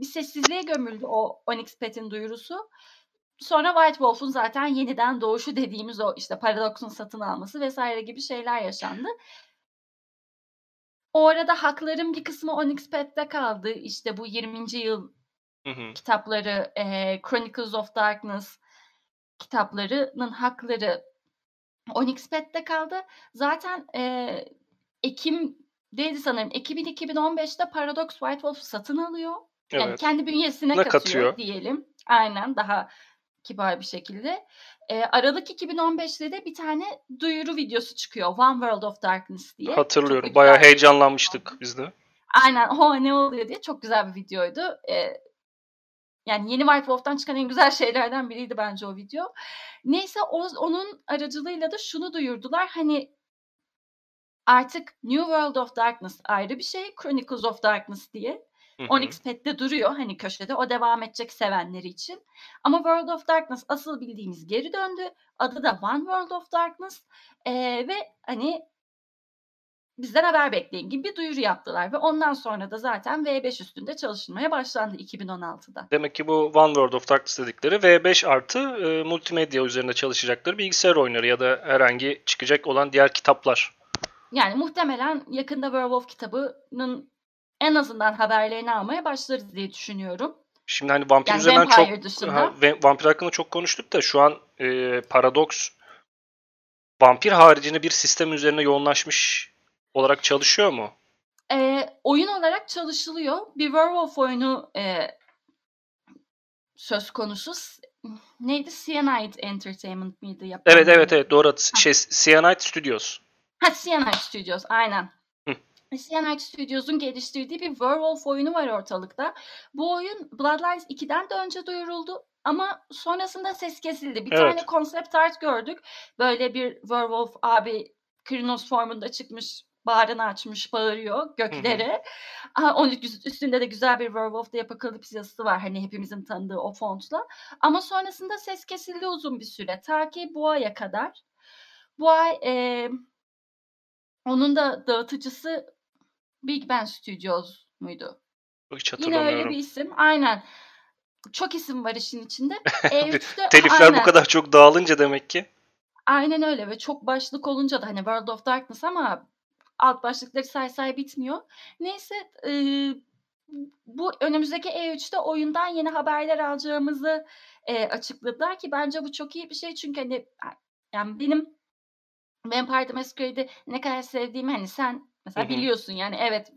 bir sessizliğe gömüldü o Onyx Pet'in duyurusu. Sonra White Wolf'un zaten yeniden doğuşu dediğimiz o işte Paradox'un satın alması vesaire gibi şeyler yaşandı. O arada hakların bir kısmı Onyx Pet'te kaldı. İşte bu 20. yıl hı hı. kitapları, e, Chronicles of Darkness kitaplarının hakları Onyx Pet'te kaldı. Zaten e, Ekim değildi sanırım. 2000-2015'te Paradox White Wolf satın alıyor. Yani Evet. kendi bünyesine Ne katıyor, katıyor? diyelim. Aynen daha kibar bir şekilde. Eee, Aralık 2015'te de bir tane duyuru videosu çıkıyor. One World of Darkness diye. Çok Hatırlıyorum. Bayağı güzel bir heyecanlanmıştık biz de. Aynen. O ne oluyor diye çok güzel bir videoydu. Eee, yani yeni White Wolf'tan çıkan en güzel şeylerden biriydi bence o video. Neyse o, onun aracılığıyla da şunu duyurdular. Hani artık New World of Darkness ayrı bir şey. Chronicles of Darkness diye. Hı hı. Onyx Pet'te duruyor hani köşede. O devam edecek sevenleri için. Ama World of Darkness asıl bildiğimiz geri döndü. Adı da One World of Darkness. Eee, ve hani bizden haber bekleyin gibi bir duyuru yaptılar. Ve ondan sonra da zaten V5 üstünde çalışılmaya başlandı 2016'da. Demek ki bu One World of Darkness dedikleri V5 artı e, multimedya üzerinde çalışacakları bilgisayar oyunları ya da herhangi çıkacak olan diğer kitaplar. Yani muhtemelen yakında Werewolf kitabının en azından haberlerini almaya başlarız diye düşünüyorum. Şimdi hani vampir Yani üzerinden çok dışında. ha, vampir hakkında çok konuştuk da şu an e, Paradox vampir haricinde bir sistem üzerine yoğunlaşmış olarak çalışıyor mu? Eee, oyun olarak çalışılıyor. Bir Werewolf oyunu eee, söz konusu. Neydi? Cyanide Entertainment miydi yapan? Evet evet evet doğru. Şey Cyanide Studios. Ha Cyanide Studios aynen. Cyanide Studios'un geliştirdiği bir Werewolf oyunu var ortalıkta. Bu oyun Bloodlines 2'den de önce duyuruldu. Ama sonrasında ses kesildi. Bir Evet. tane concept art gördük. Böyle bir Werewolf abi Krynos formunda çıkmış. Bağrını açmış, bağırıyor göklere. Onun üst- üstünde de güzel bir Werewolf The Apocalypse yazısı var. Hani hepimizin tanıdığı o fontla. Ama sonrasında ses kesildi uzun bir süre. Ta ki bu aya kadar. Bu ay eee, onun da dağıtıcısı Big Ben Studios muydu? Hiç Yine öyle bir isim. Aynen. Çok isim var işin içinde. E3'te Telifler bu aynen. kadar çok dağılınca demek ki. Aynen öyle ve çok başlık olunca da hani World of Darkness ama alt başlıkları say say bitmiyor. Neyse eee, bu önümüzdeki E3'te oyundan yeni haberler alacağımızı eee, açıkladılar ki bence bu çok iyi bir şey çünkü hani yani benim Vampire the Masquerade'i ne kadar sevdiğimi hani sen mesela Hı hı. biliyorsun yani evet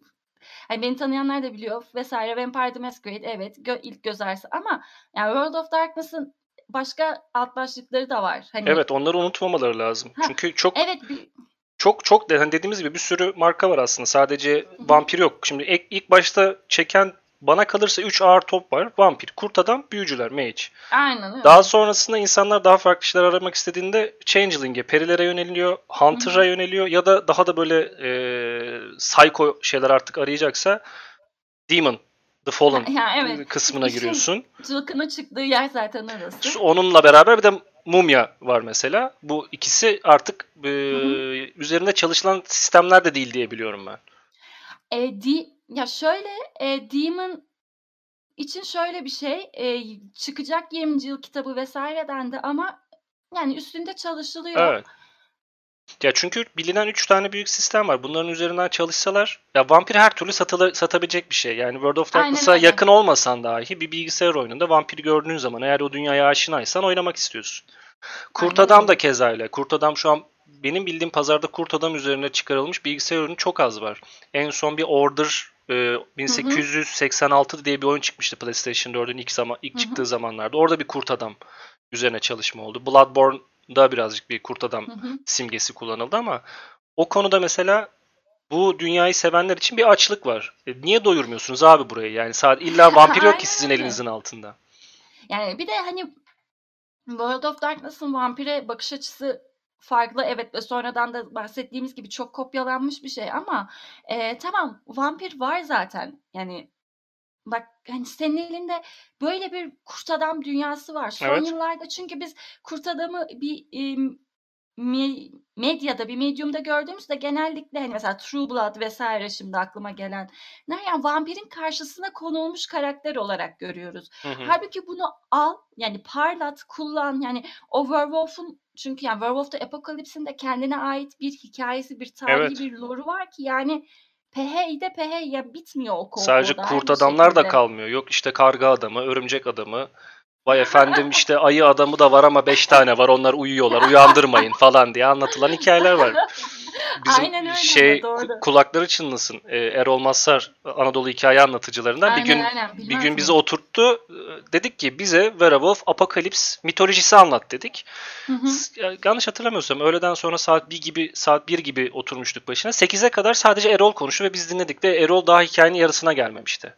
hani beni tanıyanlar da biliyor vesaire Vampire the Masquerade evet gö- ilk göz ağrısı ama yani World of Darkness'ın başka alt başlıkları da var. Hani Evet onları unutmamaları lazım. Ha, Çünkü çok evet bir, çok çok hani dediğimiz gibi bir sürü marka var aslında. Sadece Hı hı. vampir yok. Şimdi ilk, ilk başta çeken bana kalırsa 3 ağır top var. Vampir, kurt adam, büyücüler, mage. aynen öyle. Daha sonrasında insanlar daha farklı şeyler aramak istediğinde Changeling'e, perilere yöneliyor. Hunter'a yöneliyor ya da daha da böyle e, psycho şeyler artık arayacaksa Demon, The Fallen Ya evet. kısmına İşin giriyorsun. cılkını çıktığı yer zaten orası. Onunla beraber bir de Mumya var mesela. Bu ikisi artık e, üzerinde çalışılan sistemler de değil diye biliyorum ben. E, di, ya şöyle e, Demon için şöyle bir şey e, çıkacak 20. yıl kitabı vesaire dendi ama yani üstünde çalışılıyor. Evet. Ya çünkü bilinen 3 tane büyük sistem var. Bunların üzerinden çalışsalar ya vampir her türlü satıla, satabilecek bir şey. Yani World of Aynen Darkness'a öyle. yakın olmasan dahi bir bilgisayar oyununda vampiri gördüğün zaman eğer o dünyaya aşinaysan oynamak istiyorsun. Kurt Aynen Adam öyle. da keza öyle. Kurt Adam şu an benim bildiğim pazarda Kurt Adam üzerine çıkarılmış bilgisayar oyunu çok az var. En son bir Order e, Hı hı. 1886 diye bir oyun çıkmıştı PlayStation 4'ün ilk zaman ilk Hı hı. çıktığı zamanlarda. Orada bir Kurt Adam üzerine çalışma oldu. Bloodborne'da birazcık bir Kurt Adam Hı hı. simgesi kullanıldı ama o konuda mesela bu dünyayı sevenler için bir açlık var. E, niye doyurmuyorsunuz abi burayı? Yani sadece illa vampir yok ki sizin elinizin altında. Yani bir de hani World of Darkness'ın vampire bakış açısı farklı evet ve sonradan da bahsettiğimiz gibi çok kopyalanmış bir şey ama e, tamam vampir var zaten yani bak hani senin elinde böyle bir kurt adam dünyası var. Son Evet. yıllarda çünkü biz kurt adamı bir e, me- medyada bir medyumda gördüğümüzde genellikle hani mesela True Blood vesaire şimdi aklıma gelen yani vampirin karşısına konulmuş karakter olarak görüyoruz. Hı hı. Halbuki bunu al yani parlat kullan yani o werewolf'un çünkü yani Werewolf the Apocalypse'in de kendine ait bir hikayesi bir tarihi Evet. bir lore'u var ki yani pehey de pehey ya bitmiyor o Sadece korku kurt adamlar da şekilde. kalmıyor. Yok işte karga adamı, örümcek adamı, Vay efendim işte ayı adamı da var ama beş tane var onlar uyuyorlar uyandırmayın falan diye anlatılan hikayeler var. Bizim Aynen öyle, şey doğru. kulakları çınlasın. Ee, Erol Mazhar Anadolu hikaye anlatıcılarından bir Aynen, gün aynen. bir gün bizi oturttu. Ee, Dedik ki bize Werewolf Apokalips mitolojisi anlat dedik. Hı hı. Yanlış hatırlamıyorsam öğleden sonra saat 1 gibi saat 1 gibi oturmuştuk başına. 8'e kadar sadece Erol konuştu ve biz dinledik ve Erol daha hikayenin yarısına gelmemişti.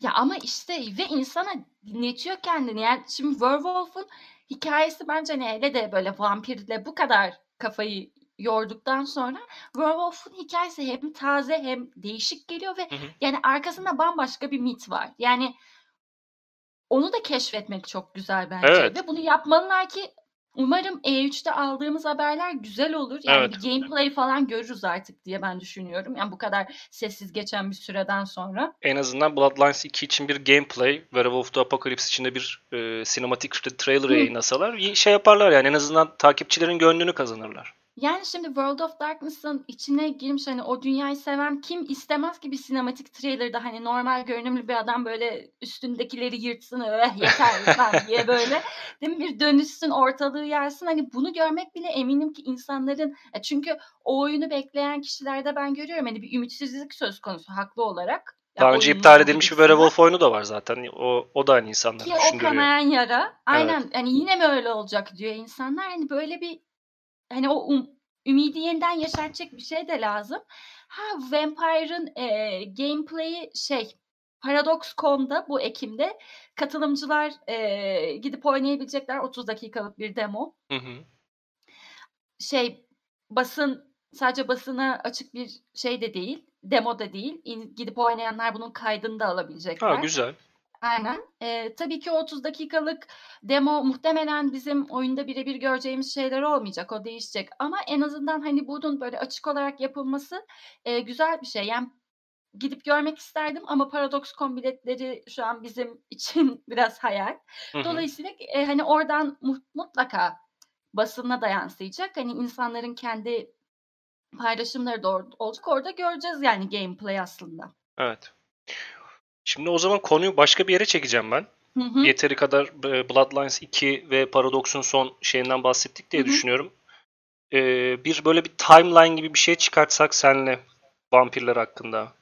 Ya ama işte ve insana dinletiyor kendini. Yani şimdi Werewolf'un hikayesi bence hani hele de böyle vampirle bu kadar kafayı yorduktan sonra Werewolf'un hikayesi hem taze hem değişik geliyor ve Hı hı. yani arkasında bambaşka bir mit var. Yani onu da keşfetmek çok güzel bence. Evet. Ve bunu yapmalılar ki umarım E3'te aldığımız haberler güzel olur. Yani Evet. bir gameplay falan görürüz artık diye ben düşünüyorum. Yani bu kadar sessiz geçen bir süreden sonra. En azından Bloodlines 2 için bir gameplay, Werewolf the Apocalypse için de bir e, sinematik trailer yayınlasalar şey yaparlar yani en azından takipçilerin gönlünü kazanırlar. Yani şimdi World of Darkness'ın içine girmiş hani o dünyayı seven kim istemez ki bir sinematik trailer'da hani normal görünümlü bir adam böyle üstündekileri yırtsın öh yeter lan diye böyle değil mi bir dönüşsün ortalığı yersin hani bunu görmek bile eminim ki insanların e çünkü o oyunu bekleyen kişilerde ben görüyorum hani bir ümitsizlik söz konusu haklı olarak. Ya Daha önce iptal edilmiş bir. Werewolf oyunu da var zaten. O, o da aynı insanları Ki o düşündürüyor. kanayan yara. Aynen. Yani yine mi öyle olacak diyor insanlar. Hani böyle bir hani o um, ümidi yeniden yaşatacak bir şey de lazım. Ha Vampire'ın e, gameplay'i şey Paradox.com'da bu Ekim'de katılımcılar e, gidip oynayabilecekler 30 dakikalık bir demo. Hı hı. Şey basın sadece basına açık bir şey de değil. Demo da değil. İn- Gidip oynayanlar bunun kaydını da alabilecekler. Ha güzel. Aynen. Eee, tabii ki o 30 dakikalık demo muhtemelen bizim oyunda birebir göreceğimiz şeyler olmayacak. O değişecek. Ama en azından hani bunun böyle açık olarak yapılması eee, güzel bir şey. Yani gidip görmek isterdim ama Paradox.com biletleri şu an bizim için biraz hayal. Dolayısıyla eee, hani oradan mu- mutlaka basına da yansıyacak. Hani insanların kendi paylaşımları da olacak. Orada göreceğiz yani gameplay aslında. Evet. Şimdi o zaman konuyu başka bir yere çekeceğim ben. Hı hı. Yeteri kadar e, Bloodlines 2 ve Paradox'un son şeyinden bahsettik diye Hı hı. düşünüyorum. Ee, bir böyle bir timeline gibi bir şey çıkartsak senle vampirler hakkında.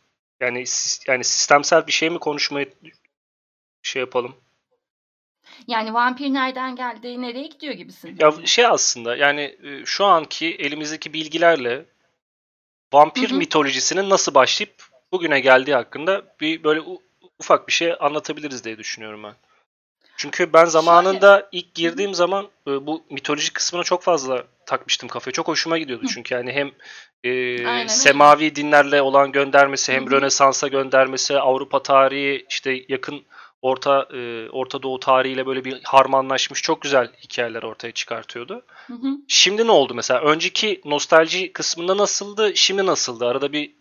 Yani yani sistemsel bir şey mi konuşmayı şey yapalım? Yani vampir nereden geldi, nereye gidiyor gibisin. Ya şey aslında yani e, şu anki elimizdeki bilgilerle vampir Hı hı. mitolojisinin nasıl başlayıp bugüne geldiği hakkında bir böyle ufak bir şey anlatabiliriz diye düşünüyorum ben. Çünkü ben zamanında ilk girdiğim zaman e, bu mitoloji kısmına çok fazla takmıştım kafayı. Çok hoşuma gidiyordu çünkü yani hem e, semavi dinlerle olan göndermesi, hem hı. Rönesans'a göndermesi, Avrupa tarihi, işte yakın Orta e, Orta Doğu tarihiyle böyle bir harmanlaşmış çok güzel hikayeler ortaya çıkartıyordu. Hı hı. Şimdi ne oldu mesela? Önceki nostalji kısmında nasıldı? Şimdi nasıldı? Arada bir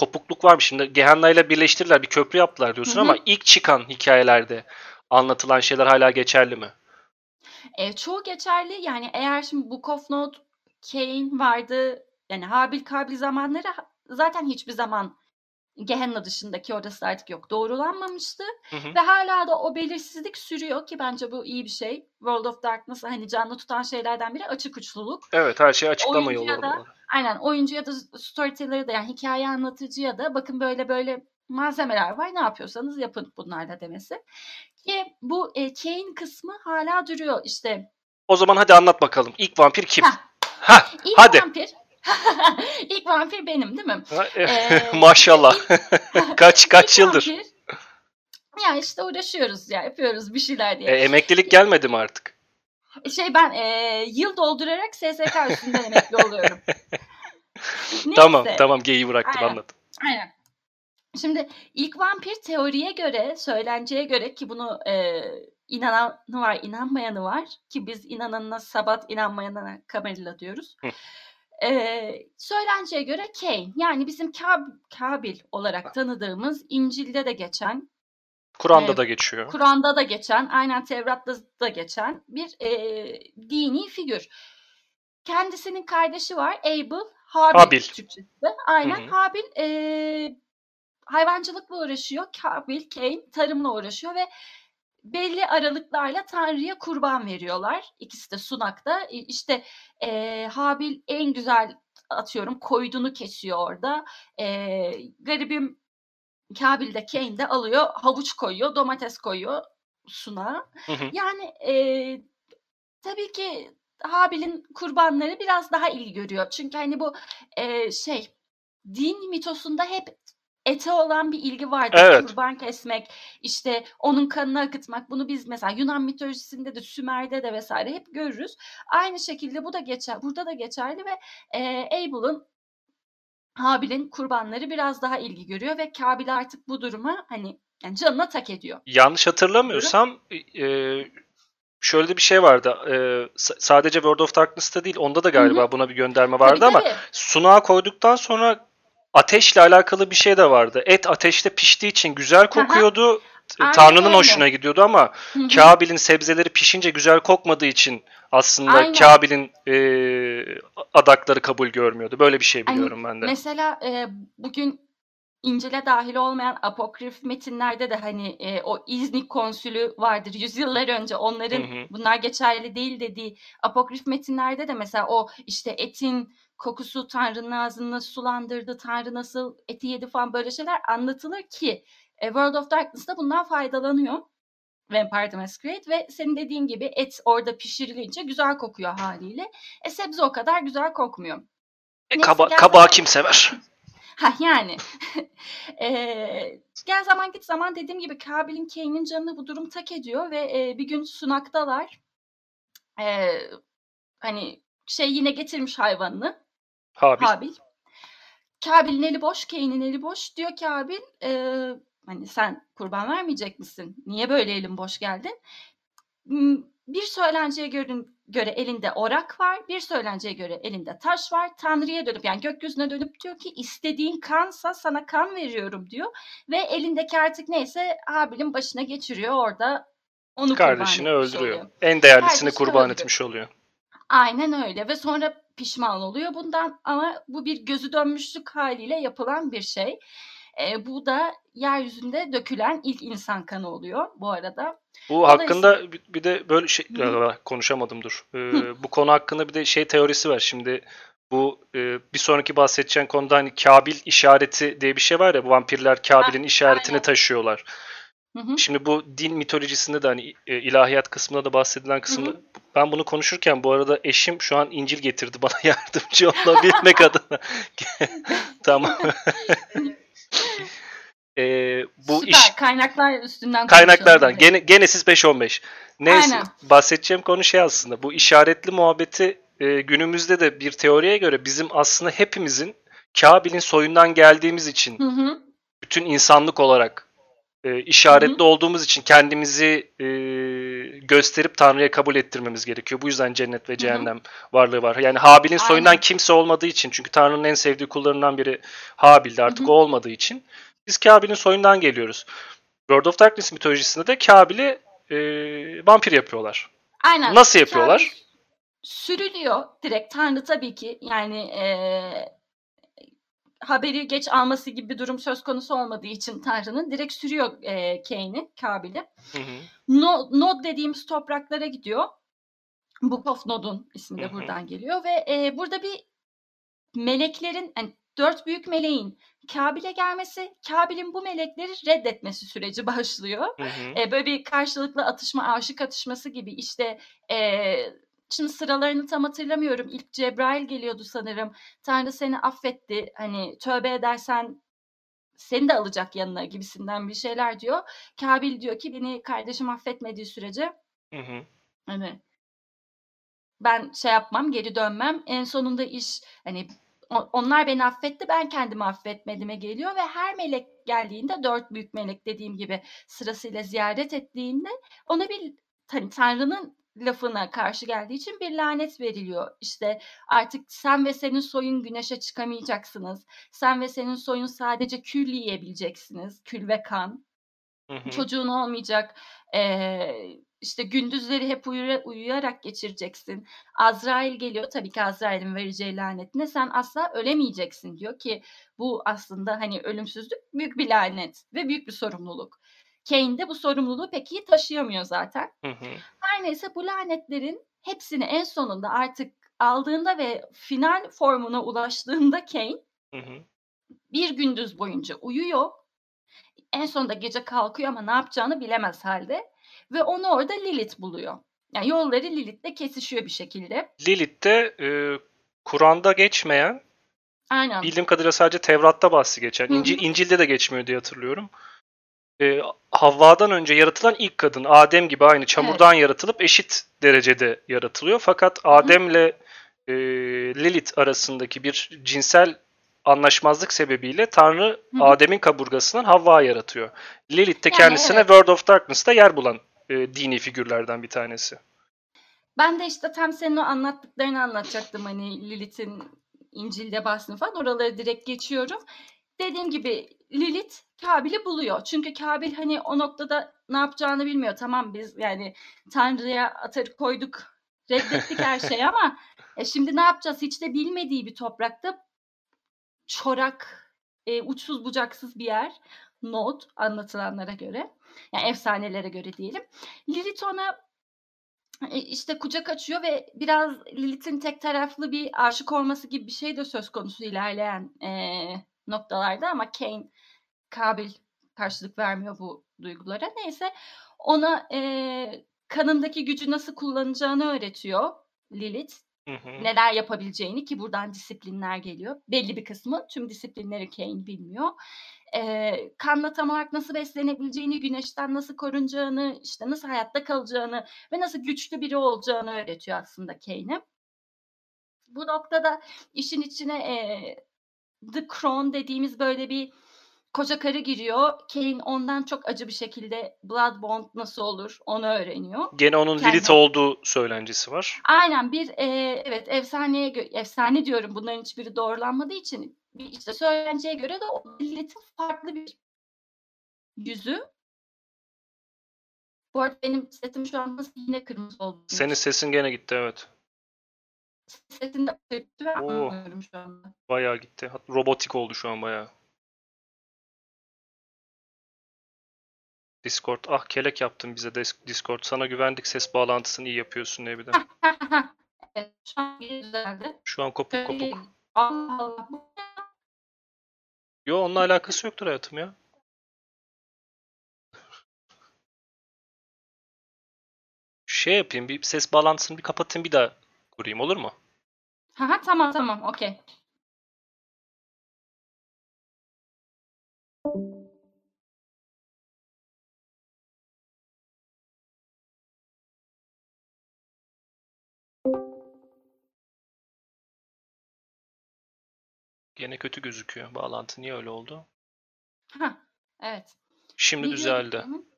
kopukluk var mı? Şimdi Gehenna ile birleştirdiler, bir köprü yaptılar diyorsun Hı hı. ama ilk çıkan hikayelerde anlatılan şeyler hala geçerli mi? E, çoğu geçerli. Yani eğer şimdi Book of Note, Cain vardı. Yani Habil Kabil zamanları zaten hiçbir zaman Gehenna dışındaki orası artık yok. Doğrulanmamıştı. Hı hı. Ve hala da o belirsizlik sürüyor ki bence bu iyi bir şey. World of Darkness'ı hani canlı tutan şeylerden biri açık uçluluk. Evet, her şeyi açıklama Oyuncuya aynen oyuncuya da storyteller'ı da yani hikaye anlatıcıya da bakın böyle böyle malzemeler var ne yapıyorsanız yapın bunlarla demesi. Ki bu e, Cain kısmı hala duruyor işte. O zaman hadi anlat bakalım. İlk vampir kim? Heh. Ha, İlk hadi. vampir İlk vampir benim değil mi? Ee, Maşallah. kaç kaç yıldır? vampir, ya işte uğraşıyoruz ya yapıyoruz bir şeyler E, diye. emeklilik gelmedi mi artık? Şey ben e, yıl doldurarak SSK üstünden emekli oluyorum. Tamam, Neyse. tamam geyiği bıraktım Aynen. anlat. Aynen. Şimdi ilk vampir teoriye göre, söylenceye göre ki bunu e, inananı var, inanmayanı var ki biz inananına sabat, inanmayanına Camarilla diyoruz. E, söylenceye göre Cain yani bizim Kab- Kabil olarak tanıdığımız İncil'de de geçen, Kur'an'da Evet. da geçiyor. Kur'an'da da geçen, aynen Tevrat'ta da geçen bir e, dini figür. Kendisinin kardeşi var Abel, Habil, Habil. Türkçesi. Aynen Hı hı. Habil e, hayvancılıkla uğraşıyor. Kabil, Cain tarımla uğraşıyor ve belli aralıklarla Tanrı'ya kurban veriyorlar. İkisi de sunakta. İşte e, Habil en güzel atıyorum koydunu kesiyor orada. E, garibim Kabil de Cain de alıyor havuç koyuyor domates koyuyor suna. Yani e, tabii ki Habil'in kurbanları biraz daha ilgi görüyor. Çünkü hani bu e, şey din mitosunda hep ete olan bir ilgi vardır. Evet. Kurban kesmek, işte onun kanını akıtmak. Bunu biz mesela Yunan mitolojisinde de Sümer'de de vesaire hep görürüz. Aynı şekilde bu da geçer, burada da geçerli ve e, Abel'ın Habil'in kurbanları biraz daha ilgi görüyor ve Kabil artık bu duruma hani yani canına tak ediyor. Yanlış hatırlamıyorsam e, şöyle de bir şey vardı. E, sadece World of Darkness'ta değil onda da galiba Hı-hı. buna bir gönderme vardı tabii, ama tabii. sunağa koyduktan sonra ateşle alakalı bir şey de vardı. Et ateşte piştiği için güzel kokuyordu. Aynen Tanrı'nın öyle. hoşuna gidiyordu ama. Kabil'in sebzeleri pişince güzel kokmadığı için aslında Aynen. Kabil'in e, adakları kabul görmüyordu. Böyle bir şey biliyorum hani, ben de. Mesela e, bugün İncil'e dahil olmayan apokrif metinlerde de hani e, o İznik konsülü vardır yüzyıllar önce onların hı hı. bunlar geçerli değil dediği apokrif metinlerde de mesela o işte etin kokusu Tanrı'nın ağzını sulandırdı, Tanrı nasıl eti yedi falan böyle şeyler anlatılır ki e, World of Darkness'da bundan faydalanıyor. Vampire the Masquerade ve senin dediğin gibi et orada pişirilince güzel kokuyor haliyle. E sebze o kadar güzel kokmuyor. E, kaba, kabağı kim sever? Ha yani. e, gel zaman git zaman dediğim gibi Kabil'in Kane'in canını bu durum tak ediyor ve e, bir gün sunaktalar. E, hani şey yine getirmiş hayvanını. Habil. Habil. Kabil'in eli boş, Kane'in eli boş. Diyor Kabil e, hani sen kurban vermeyecek misin? Niye böyle elin boş geldin? Bir söylenceye göre, göre elinde orak var, bir söylenceye göre elinde taş var. Tanrı'ya dönüp yani gökyüzüne dönüp diyor ki istediğin kansa sana kan veriyorum diyor. Ve elindeki artık neyse Habil'in başına geçiriyor orada onu Kardeşini öldürüyor. Oluyor. En değerlisini Kardeşini kurban öldürüyor. etmiş oluyor. Aynen öyle ve sonra pişman oluyor bundan ama bu bir gözü dönmüşlük haliyle yapılan bir şey. E, bu da yeryüzünde dökülen ilk insan kanı oluyor bu arada. Bu hakkında bir de böyle şey Hı. konuşamadım dur. Ee, bu konu hakkında bir de şey teorisi var. Şimdi bu e, bir sonraki bahsedeceğim konuda hani Kabil işareti diye bir şey var ya bu vampirler Kabil'in işaretini aynen. taşıyorlar. Hı hı. Şimdi bu din mitolojisinde de hani e, ilahiyat kısmında da bahsedilen kısımda hı hı. ben bunu konuşurken bu arada eşim şu an İncil getirdi bana yardımcı olabilmek adına. tamam. e, bu Süper. iş kaynaklar üstünden kaynaklardan gene, Genesis 5.15. Neyse Aynen. bahsedeceğim konu şey aslında bu işaretli muhabbeti e, günümüzde de bir teoriye göre bizim aslında hepimizin Kabil'in soyundan geldiğimiz için hı hı. bütün insanlık olarak e, işaretli Hı-hı. olduğumuz için kendimizi e, gösterip Tanrı'ya kabul ettirmemiz gerekiyor. Bu yüzden cennet ve cehennem Hı-hı. varlığı var. Yani Habil'in Aynen. soyundan kimse olmadığı için çünkü Tanrı'nın en sevdiği kullarından biri Habil'di artık Hı-hı. o olmadığı için biz Kabil'in soyundan geliyoruz. World of Darkness mitolojisinde de Kabil'i e, vampir yapıyorlar. Aynen. Nasıl yapıyorlar? Kabil sürülüyor direkt Tanrı tabii ki yani e, haberi geç alması gibi bir durum söz konusu olmadığı için Tanrı'nın direkt sürüyor e, Kane'i, Kabil'i. No, Nod dediğimiz topraklara gidiyor. Book of Nod'un ismi de buradan geliyor ve e, burada bir meleklerin yani dört büyük meleğin Kabil'e gelmesi, Kabil'in bu melekleri reddetmesi süreci başlıyor. E, böyle bir karşılıklı atışma, aşık atışması gibi işte e, Şimdi sıralarını tam hatırlamıyorum. İlk Cebrail geliyordu sanırım. Tanrı seni affetti. Hani tövbe edersen seni de alacak yanına gibisinden bir şeyler diyor. Kabil diyor ki beni kardeşim affetmediği sürece hı hı. hani ben şey yapmam, geri dönmem. En sonunda iş hani onlar beni affetti, ben kendimi affetmedime geliyor ve her melek geldiğinde dört büyük melek dediğim gibi sırasıyla ziyaret ettiğinde ona bir hani Tanrı'nın lafına karşı geldiği için bir lanet veriliyor. İşte artık sen ve senin soyun güneşe çıkamayacaksınız. Sen ve senin soyun sadece kül yiyebileceksiniz. Kül ve kan. Hı hı. Çocuğun olmayacak. Ee, işte gündüzleri hep uyur, uyuyarak geçireceksin. Azrail geliyor. Tabii ki Azrail'in vereceği lanetine sen asla ölemeyeceksin diyor ki bu aslında hani ölümsüzlük büyük bir lanet ve büyük bir sorumluluk. Kane de bu sorumluluğu pek iyi taşıyamıyor zaten. Hı hı. Her neyse bu lanetlerin hepsini en sonunda artık aldığında ve final formuna ulaştığında Kane Hı hı. bir gündüz boyunca uyuyor. En sonunda gece kalkıyor ama ne yapacağını bilemez halde. Ve onu orada Lilith buluyor. Yani yolları Lilith'le kesişiyor bir şekilde. Lilith de e, Kur'an'da geçmeyen, Aynen. bildiğim kadarıyla sadece Tevrat'ta bahsi geçen. İncil, İncil'de de geçmiyor diye hatırlıyorum. E, Havva'dan önce yaratılan ilk kadın. Adem gibi aynı çamurdan yaratılıp eşit derecede yaratılıyor. Fakat Adem'le e, Lilith arasındaki bir cinsel anlaşmazlık sebebiyle Tanrı. Adem'in kaburgasından Havva yaratıyor. Lilith de Yani kendisine evet. World of Darkness'ta yer bulan e, dini figürlerden bir tanesi. Ben de işte tam senin o anlattıklarını anlatacaktım. Hani Lilith'in İncil'de bahsini falan. Oraları direkt geçiyorum. Dediğim gibi Lilith Kabil'i buluyor. Çünkü Kabil hani o noktada ne yapacağını bilmiyor. Tamam biz yani Tanrı'ya atarı koyduk, reddettik her şeyi ama e şimdi ne yapacağız? Hiç de bilmediği bir toprakta çorak, e, uçsuz bucaksız bir yer. Nod anlatılanlara göre. Yani efsanelere göre diyelim. Lilith ona e, işte kucak açıyor ve biraz Lilith'in tek taraflı bir aşık olması gibi bir şey de söz konusu ilerleyen e, noktalarda ama Kane Kabil karşılık vermiyor bu duygulara. Neyse ona e, kanındaki gücü nasıl kullanacağını öğretiyor Lilith. Hı hı. Neler yapabileceğini ki buradan disiplinler geliyor. Belli bir kısmı tüm disiplinleri Kane bilmiyor. E, kanla tam olarak nasıl beslenebileceğini, güneşten nasıl korunacağını, işte nasıl hayatta kalacağını ve nasıl güçlü biri olacağını öğretiyor aslında Kane'e. Bu noktada işin içine e, The Crown dediğimiz böyle bir koca karı giriyor. Kane ondan çok acı bir şekilde Blood Bond nasıl olur onu öğreniyor. Gene onun Kendi- Lilith olduğu söylencisi var. Aynen bir e, evet efsaneye efsane diyorum bunların hiçbiri doğrulanmadığı için bir işte söylenceye göre de o Lilith'in farklı bir yüzü. Bu arada benim sesim şu an nasıl yine kırmızı oldu. Senin sesin gene gitti evet. Sesin de kötü ve Oo. anlamıyorum şu anda. Bayağı gitti. Robotik oldu şu an bayağı. Discord. Ah kelek yaptın bize Discord. Sana güvendik ses bağlantısını iyi yapıyorsun bir de. evet, şu an yine düzeldi. Şu an kopuk Şöyle- kopuk. Allah Allah. ne? Yo onunla alakası yoktur hayatım ya. Şey yapayım bir ses bağlantısını bir kapatayım bir daha kurayım olur mu? Ha, ha, tamam tamam okey. Gene kötü gözüküyor. Bağlantı niye öyle oldu? Ha, evet. Şimdi Ne diyorduk düzeldi. demin?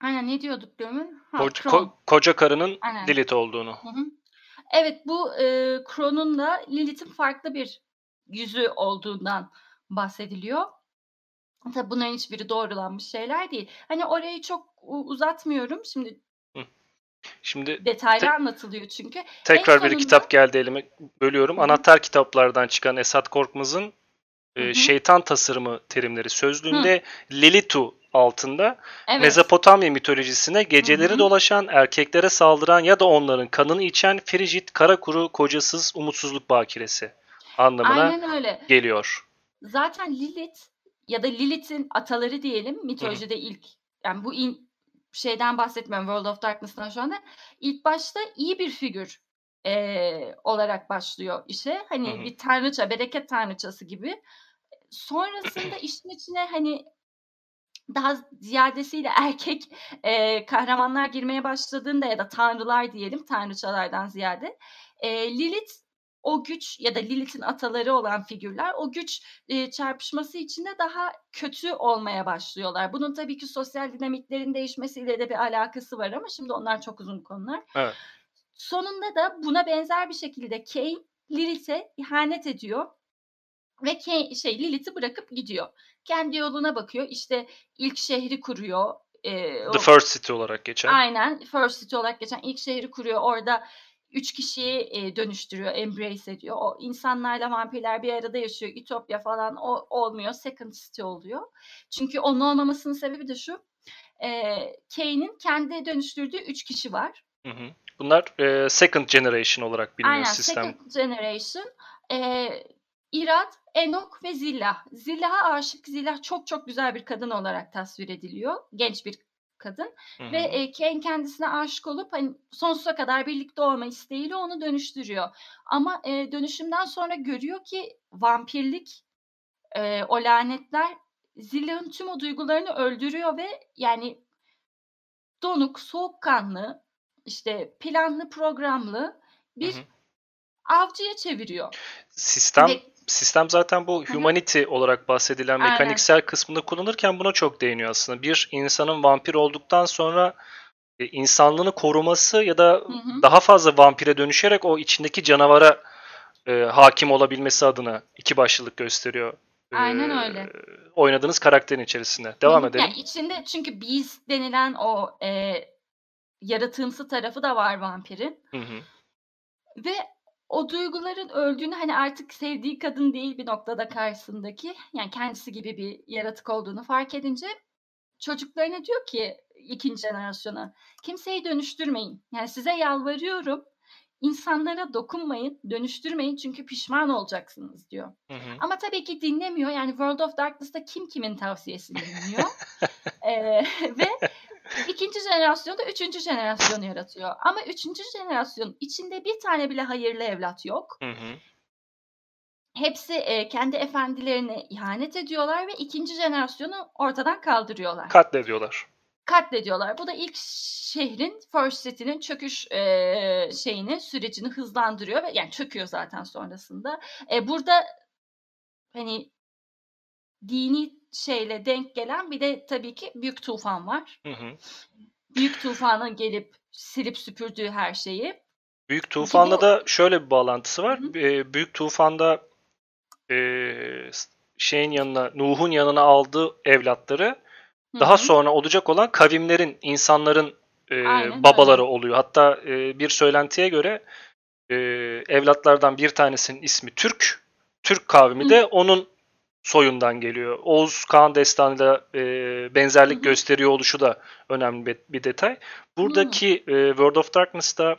Aynen ne diyorduk demin? Ha, Kron. ko- koca karının Aynen. Lilith olduğunu. Hı hı. Evet bu e, Kron'un da Lilith'in farklı bir yüzü olduğundan bahsediliyor. Tabi bunların hiçbiri doğrulanmış şeyler değil. Hani orayı çok uzatmıyorum. Şimdi Şimdi detaylı Te- anlatılıyor çünkü. tekrar bir sonunda- kitap geldi elime. Bölüyorum. Hı hı. Anahtar kitaplardan çıkan Esat Korkmaz'ın e, Hı hı. şeytan tasarımı terimleri sözlüğünde Lilitu altında Evet. Mezopotamya mitolojisine geceleri Hı hı. dolaşan, erkeklere saldıran ya da onların kanını içen Frigid, kara kuru, kocasız, umutsuzluk bakiresi anlamına Aynen öyle. geliyor. Zaten Lilith ya da Lilith'in ataları diyelim mitolojide ilk yani bu in, şeyden bahsetmiyorum World of Darkness'tan şu anda. İlk başta iyi bir figür eee, olarak başlıyor işe. Hani Hı hı. bir tanrıça, bereket tanrıçası gibi. Sonrasında işin içine hani daha ziyadesiyle erkek eee, kahramanlar girmeye başladığında ya da tanrılar diyelim tanrıçalardan ziyade eee, Lilith o güç ya da Lilith'in ataları olan figürler o güç eee, çarpışması içinde daha kötü olmaya başlıyorlar. Bunun tabii ki sosyal dinamiklerin değişmesiyle de bir alakası var ama şimdi onlar çok uzun konular. Evet. Sonunda da buna benzer bir şekilde Kane Lilith'e ihanet ediyor ve Kane, şey Lilith'i bırakıp gidiyor. Kendi yoluna bakıyor. İşte ilk şehri kuruyor. Eee, The o- First City olarak geçen. Aynen First City olarak geçen ilk şehri kuruyor. Orada üç kişiyi e, dönüştürüyor, embrace ediyor. O insanlarla vampirler bir arada yaşıyor. Ütopya falan o, olmuyor. Second City oluyor. Çünkü onun olmamasının sebebi de şu. E, Kane'in kendi dönüştürdüğü üç kişi var. Hı hı. Bunlar e, second generation olarak biliniyor Aynen, sistem. second generation. E, Irad, Enoch ve Zillah. Zillah'a aşık. Zillah çok çok güzel bir kadın olarak tasvir ediliyor. Genç bir kadın. Hı hı. Ve e, Kane kendisine aşık olup hani sonsuza kadar birlikte olma isteğiyle onu dönüştürüyor. Ama e, dönüşümden sonra görüyor ki vampirlik, e, o lanetler Zillah'ın tüm o duygularını öldürüyor ve yani donuk, soğukkanlı, işte planlı, programlı bir Hı hı. avcıya çeviriyor. Sistem Ve sistem zaten bu humanity olarak bahsedilen Aynen. mekaniksel kısmında kullanırken buna çok değiniyor aslında. Bir insanın vampir olduktan sonra e, insanlığını koruması ya da Hı hı. daha fazla vampire dönüşerek o içindeki canavara e, hakim olabilmesi adına iki başlılık gösteriyor. e, Aynen öyle. Oynadığınız karakterin içerisinde. Devam Hı hı. edelim. Yani içinde çünkü beast denilen o e, yaratığımsı tarafı da var vampirin. Hı hı. Ve o duyguların öldüğünü hani artık sevdiği kadın değil bir noktada karşısındaki yani kendisi gibi bir yaratık olduğunu fark edince çocuklarına diyor ki ikinci jenerasyona kimseyi dönüştürmeyin. Yani size yalvarıyorum insanlara dokunmayın, dönüştürmeyin çünkü pişman olacaksınız diyor. Hı hı. Ama tabii ki dinlemiyor. Yani World of Darkness'ta kim kimin tavsiyesini dinliyor. Ee, ve ikinci jenerasyonda üçüncü jenerasyonu yaratıyor. Ama üçüncü jenerasyon içinde bir tane bile hayırlı evlat yok. Hı hı. Hepsi e, kendi efendilerine ihanet ediyorlar ve ikinci jenerasyonu ortadan kaldırıyorlar. Katlediyorlar. Katlediyorlar. Bu da ilk şehrin, First City'nin çöküş e, şeyini, sürecini hızlandırıyor ve yani çöküyor zaten sonrasında. E, burada hani dini şeyle denk gelen bir de tabii ki büyük tufan var. Hı hı. Büyük tufanın gelip silip süpürdüğü her şeyi. Büyük Tufan'la bu- da şöyle bir bağlantısı var. Hı hı. Büyük Tufan'da e, şeyin yanına, Nuh'un yanına aldığı evlatları Hı daha hı. sonra olacak olan kavimlerin, insanların e, Aynen babaları öyle. oluyor. Hatta e, bir söylentiye göre e, evlatlardan bir tanesinin ismi Türk, Türk kavmi Hı. de onun soyundan geliyor. Oğuz Kağan destanıyla e, benzerlik Hı hı. gösteriyor oluşu da önemli bir, bir detay. Buradaki e, World of Darkness'ta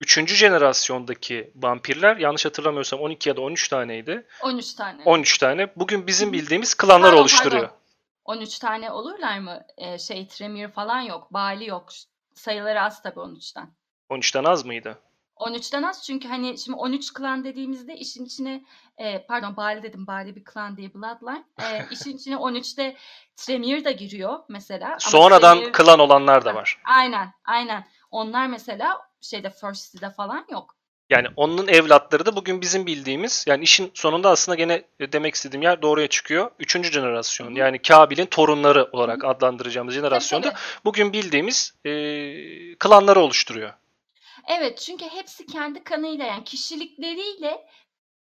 3. jenerasyondaki vampirler yanlış hatırlamıyorsam 12 ya da 13 taneydi. 13 tane. 13 tane. Bugün bizim bildiğimiz klanlar Pardon, oluşturuyor. pardon. 13 tane olurlar mı? Ee, şey Tremir falan yok. Bali yok. Sayıları az tabii 13'ten. 13'ten az mıydı? 13'ten az çünkü hani şimdi 13 klan dediğimizde işin içine e, pardon Bali dedim Bali bir klan değil Bloodline. E, işin içine 13'te Tremir de giriyor mesela. Ama Sonradan Tremir- klan olanlar da var. Aynen aynen. Onlar mesela şeyde First City'de falan yok. Yani onun evlatları da bugün bizim bildiğimiz yani işin sonunda aslında gene demek istediğim yer doğruya çıkıyor. Üçüncü jenerasyon Hı hı. yani Kabil'in torunları olarak adlandıracağımız jenerasyonda tabii. bugün bildiğimiz e, klanları oluşturuyor. Evet çünkü hepsi kendi kanıyla yani kişilikleriyle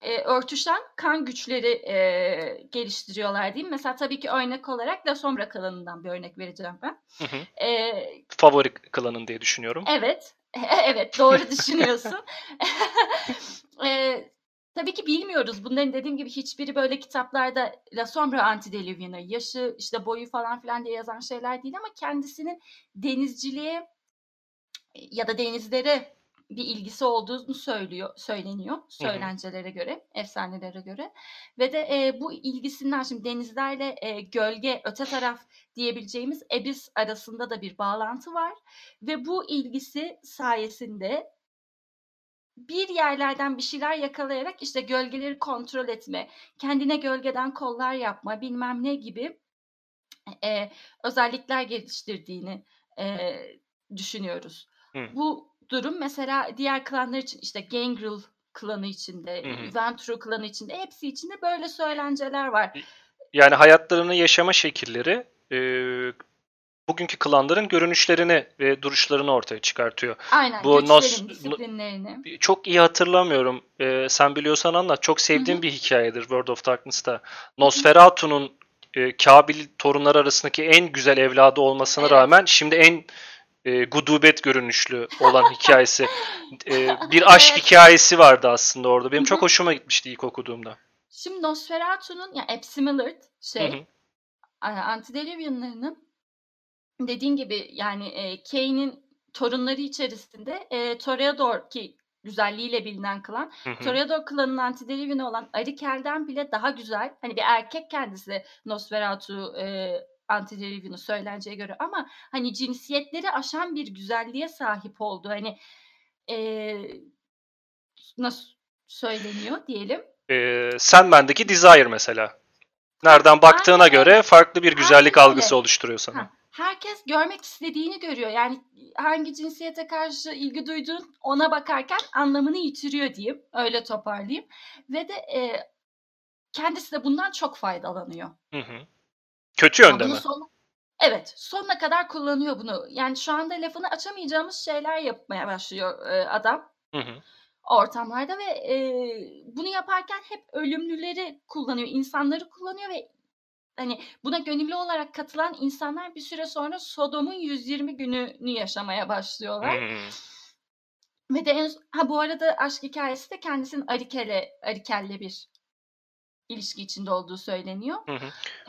e, örtüşen kan güçleri e, geliştiriyorlar mi? Mesela tabii ki örnek olarak La Sombra klanından bir örnek vereceğim ben. Hı hı. E, Favori klanın diye düşünüyorum. evet, evet doğru düşünüyorsun. e, tabii ki bilmiyoruz. Bunların dediğim gibi hiçbiri böyle kitaplarda La Sombra Antediluvian'ı, yaşı, işte boyu falan filan diye yazan şeyler değil ama kendisinin denizciliğe ya da denizlere bir ilgisi olduğunu söylüyor, söyleniyor söylencelere göre, efsanelere göre. Ve de e, bu ilgisinden şimdi denizlerle e, gölge, öte taraf diyebileceğimiz Ebis arasında da bir bağlantı var. Ve bu ilgisi sayesinde bir yerlerden bir şeyler yakalayarak işte gölgeleri kontrol etme, kendine gölgeden kollar yapma, bilmem ne gibi e, özellikler geliştirdiğini e, düşünüyoruz. Hı. Bu durum mesela diğer klanlar için işte Gangrel klanı içinde, Hı hı. Ventru klanı içinde hepsi içinde böyle söylenceler var. Yani hayatlarını yaşama şekilleri e, bugünkü klanların görünüşlerini ve duruşlarını ortaya çıkartıyor. Aynen Bu Nos- disiplinlerini. Çok iyi hatırlamıyorum. E, sen biliyorsan anlat. Çok sevdiğim Hı hı. bir hikayedir World of Darkness'ta. Nosferatu'nun e, Kabil torunları arasındaki en güzel evladı olmasına Evet. rağmen şimdi en e, gudubet görünüşlü olan hikayesi. E, bir aşk evet. hikayesi vardı aslında orada. Benim çok hoşuma gitmişti ilk okuduğumda. Şimdi Nosferatu'nun ya yani şey Hı-hı. Antediluvianlarının dediğin gibi yani e, Kane'in torunları içerisinde e, Toreador ki güzelliğiyle bilinen klan. Hı hı. Toreador klanının antiderivin'i olan Arikel'den bile daha güzel. Hani bir erkek kendisi Nosferatu e, antiderivin'i söylenceye göre ama hani cinsiyetleri aşan bir güzelliğe sahip oldu. Hani e, nasıl söyleniyor diyelim. Ee, Sandman'daki Desire mesela. Nereden baktığına Aynen. göre farklı bir güzellik Aynen. algısı oluşturuyor sana. Ha herkes görmek istediğini görüyor. Yani hangi cinsiyete karşı ilgi duyduğun ona bakarken anlamını yitiriyor diyeyim. Öyle toparlayayım. Ve de e, kendisi de bundan çok faydalanıyor. Hı hı. Kötü yönde mi? Son, evet. Sonuna kadar kullanıyor bunu. Yani şu anda lafını açamayacağımız şeyler yapmaya başlıyor e, adam. Hı hı ortamlarda ve e, bunu yaparken hep ölümlüleri kullanıyor, insanları kullanıyor ve hani buna gönüllü olarak katılan insanlar bir süre sonra Sodom'un 120 gününü yaşamaya başlıyorlar. Hmm. Ve de en, ha bu arada aşk hikayesi de kendisinin Arikel'e Arikel'le bir ilişki içinde olduğu söyleniyor. Hı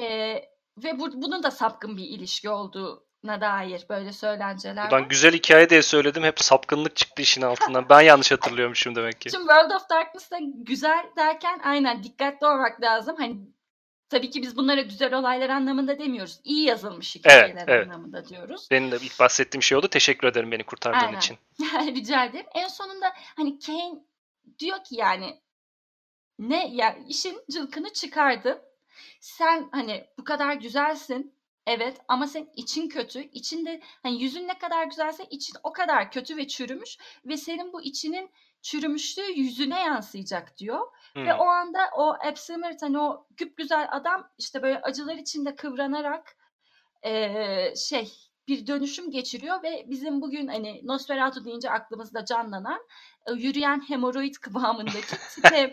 Ee, ve bu, bunun da sapkın bir ilişki olduğuna dair böyle söylenceler var. Ben güzel hikaye diye söyledim. Hep sapkınlık çıktı işin altından. ben yanlış hatırlıyormuşum demek ki. Şimdi World of Darkness'ta güzel derken aynen dikkatli olmak lazım. Hani Tabii ki biz bunlara güzel olaylar anlamında demiyoruz. İyi yazılmış hikayeler evet, evet. anlamında diyoruz. Benim de ilk bahsettiğim şey oldu. Teşekkür ederim beni kurtardığın Aynen. için. Rica ederim. En sonunda hani Kane diyor ki yani ne ya işin cılkını çıkardı. Sen hani bu kadar güzelsin. Evet ama sen için kötü. İçinde hani yüzün ne kadar güzelse için o kadar kötü ve çürümüş ve senin bu içinin çürümüşlüğü yüzüne yansıyacak diyor. Hmm. Ve o anda o Epsimmert hani o güp güzel adam işte böyle acılar içinde kıvranarak e, şey bir dönüşüm geçiriyor ve bizim bugün hani Nosferatu deyince aklımızda canlanan yürüyen hemoroid kıvamındaki tipe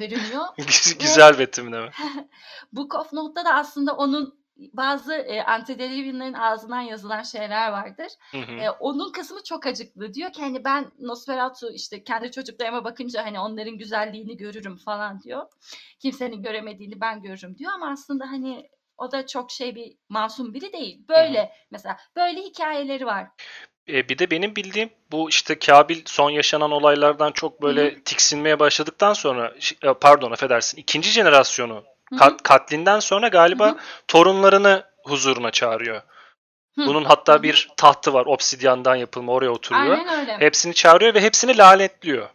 bürünüyor. Güzel betimleme. Book of Note'da da aslında onun bazı e, antediluvianların ağzından yazılan şeyler vardır. Hı hı. E, onun kısmı çok acıklı. Diyor ki hani ben Nosferatu işte kendi çocuklarıma bakınca hani onların güzelliğini görürüm falan diyor. Kimsenin göremediğini ben görürüm diyor ama aslında hani o da çok şey bir masum biri değil. Böyle hı hı. mesela böyle hikayeleri var. E, bir de benim bildiğim bu işte Kabil son yaşanan olaylardan çok böyle Hı-hı. tiksinmeye başladıktan sonra e, pardon affedersin ikinci jenerasyonu Kat, katlinden sonra galiba Hı-hı. torunlarını huzuruna çağırıyor. Hı. Bunun hatta bir tahtı var obsidyandan yapılma oraya oturuyor. Aynen öyle. Hepsini çağırıyor ve hepsini lanetliyor.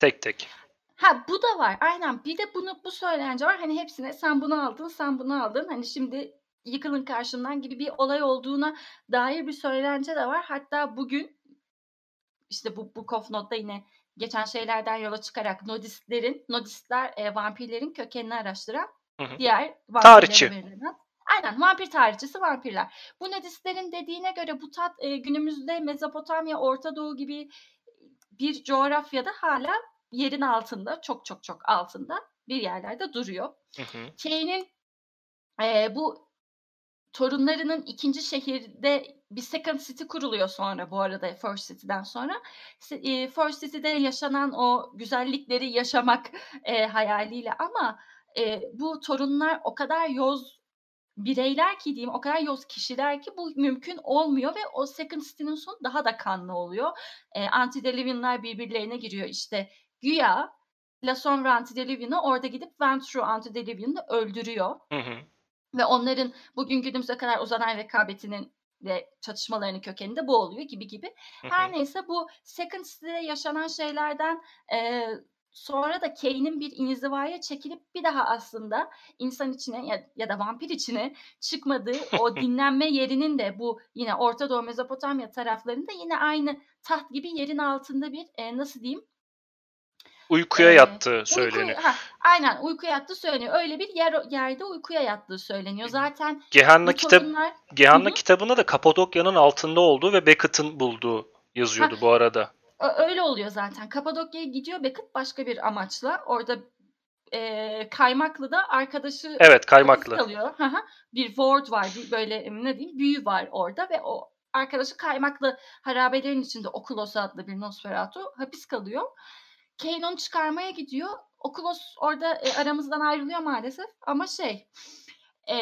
Tek tek. Ha bu da var. Aynen. Bir de bunu bu söylence var. Hani hepsine sen bunu aldın, sen bunu aldın. Hani şimdi yıkılın karşımdan gibi bir olay olduğuna dair bir söylence de var. Hatta bugün işte bu Book of Note'da yine geçen şeylerden yola çıkarak nodistlerin, nodistler e, vampirlerin kökenini araştıran Hı hı. Diğer Tarihçi. Verilen. Aynen vampir tarihçisi vampirler. Bu Nadistlerin dediğine göre bu tat e, günümüzde Mezopotamya, Orta Doğu gibi bir coğrafyada hala yerin altında, çok çok çok altında bir yerlerde duruyor. Kane'in e, bu torunlarının ikinci şehirde bir second city kuruluyor sonra bu arada First City'den sonra. First City'de yaşanan o güzellikleri yaşamak e, hayaliyle ama e, bu torunlar o kadar yoz bireyler ki diyeyim o kadar yoz kişiler ki bu mümkün olmuyor ve o Second City'nin sonu daha da kanlı oluyor. E, Antediluvianlar birbirlerine giriyor işte güya La Sombra Antediluvian'ı orada gidip Ventru Antediluvian'ı öldürüyor. Hı hı. Ve onların bugün günümüze kadar uzanan rekabetinin ve çatışmalarının kökeninde bu oluyor gibi gibi. Her neyse bu Second City'de yaşanan şeylerden e, Sonra da Kane'in bir inzivaya çekilip bir daha aslında insan içine ya, ya da vampir içine çıkmadığı o dinlenme yerinin de bu yine Orta Doğu Mezopotamya taraflarında yine aynı taht gibi yerin altında bir e, nasıl diyeyim uykuya ee, yattığı söyleniyor. Uyku, ha, aynen uykuya yattığı söyleniyor. Öyle bir yer yerde uykuya yattığı söyleniyor. Zaten Gehanna kitap torunlar... Gehanna kitabında da Kapadokya'nın altında olduğu ve Beckett'ın bulduğu yazıyordu ha, bu arada öyle oluyor zaten. Kapadokya'ya gidiyor Beckett başka bir amaçla. Orada e, Kaymaklı'da arkadaşı Evet Kaymaklı. kalıyor. bir ward var. Bir böyle ne diyeyim büyü var orada ve o arkadaşı kaymaklı harabelerin içinde Okulos adlı bir Nosferatu hapis kalıyor. Kane onu çıkarmaya gidiyor. Okulos orada e, aramızdan ayrılıyor maalesef ama şey e,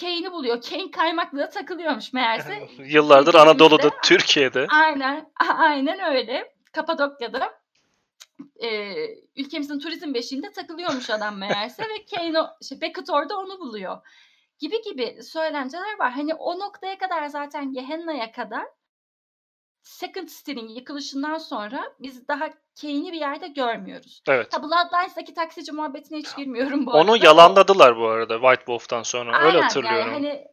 Kane'i buluyor. Kane kaymaklığa takılıyormuş meğerse. Yıllardır Anadolu'da, Türkiye'de. Aynen, aynen öyle. Kapadokya'da e, ülkemizin turizm beşiğinde takılıyormuş adam meğerse ve Kane, şey, Beckett orada onu buluyor. Gibi gibi söylentiler var. Hani o noktaya kadar zaten Gehenna'ya kadar Second City'nin yıkılışından sonra biz daha Kane'i bir yerde görmüyoruz. Evet. Ha Bloodlines'daki taksici muhabbetine hiç girmiyorum bu Onu arada. yalanladılar bu arada White Wolf'tan sonra. Aynen, Öyle hatırlıyorum. Yani hani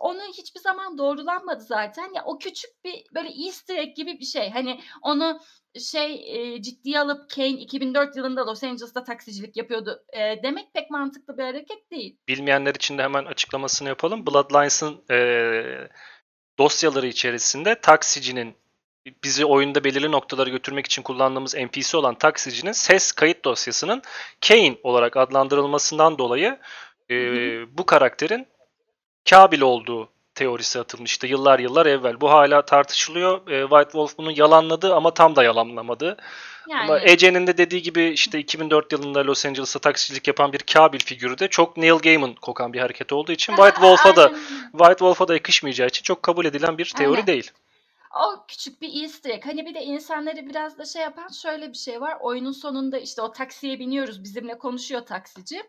onu hiçbir zaman doğrulanmadı zaten. Ya o küçük bir böyle Easter egg gibi bir şey. Hani onu şey e, ciddiye alıp Kane 2004 yılında Los Angeles'ta taksicilik yapıyordu e, demek pek mantıklı bir hareket değil. Bilmeyenler için de hemen açıklamasını yapalım. Bloodlines'ın e, dosyaları içerisinde taksicinin bizi oyunda belirli noktalara götürmek için kullandığımız NPC olan taksicinin ses kayıt dosyasının Kane olarak adlandırılmasından dolayı e, bu karakterin Kabil olduğu teorisi atılmıştı yıllar yıllar evvel. Bu hala tartışılıyor. E, White Wolf bunu yalanladı ama tam da yalanlamadı. Yani Ama Ece'nin de dediği gibi işte 2004 yılında Los Angeles'ta taksicilik yapan bir Kabil figürü de çok Neil Gaiman kokan bir hareket olduğu için White Wolf'a da. White Wolf'a da yakışmayacağı için çok kabul edilen bir teori Aynen. değil. O küçük bir easter egg. Hani bir de insanları biraz da şey yapan şöyle bir şey var. Oyunun sonunda işte o taksiye biniyoruz. Bizimle konuşuyor taksici.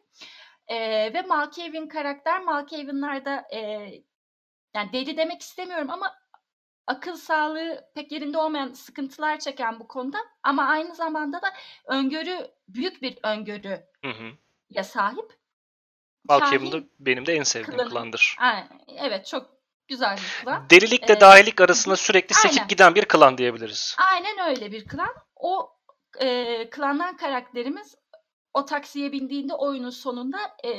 Ee, ve Malkavian karakter Malkavian'larda e, yani deli demek istemiyorum ama akıl sağlığı pek yerinde olmayan sıkıntılar çeken bu konuda ama aynı zamanda da öngörü büyük bir öngörüye Hı hı. sahip. Malkavian da Kahin- benim de en sevdiğim klanı. klandır. Aynen, evet çok güzel bir klan. Delilikle Ee, dahilik arasında sürekli sekip aynen. giden bir klan diyebiliriz. Aynen öyle bir klan. O e, klandan karakterimiz o taksiye bindiğinde oyunun sonunda e,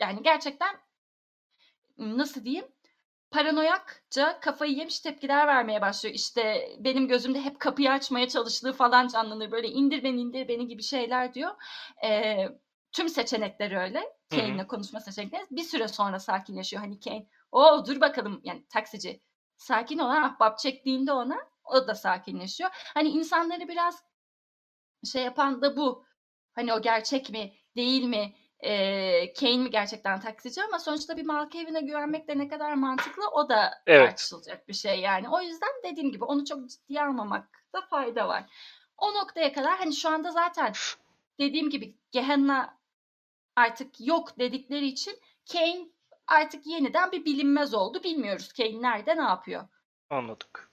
yani gerçekten nasıl diyeyim paranoyakça kafayı yemiş tepkiler vermeye başlıyor. İşte benim gözümde hep kapıyı açmaya çalıştığı falan canlanır. Böyle indir beni indir beni gibi şeyler diyor. E, tüm seçenekleri öyle. Kane'le konuşma seçenekleri. Bir süre sonra sakinleşiyor. Hani Kane o dur bakalım yani taksici sakin ol ha ahbap çektiğinde ona o da sakinleşiyor. Hani insanları biraz şey yapan da bu. Hani o gerçek mi değil mi? Ee, Kane mi gerçekten taksici ama sonuçta bir Malkavian'a güvenmek de ne kadar mantıklı o da Evet. tartışılacak bir şey yani. O yüzden dediğim gibi onu çok ciddiye almamakta fayda var. O noktaya kadar hani şu anda zaten dediğim gibi Gehenna artık yok dedikleri için Kane artık yeniden bir bilinmez oldu. Bilmiyoruz Kane nerede ne yapıyor. Anladık.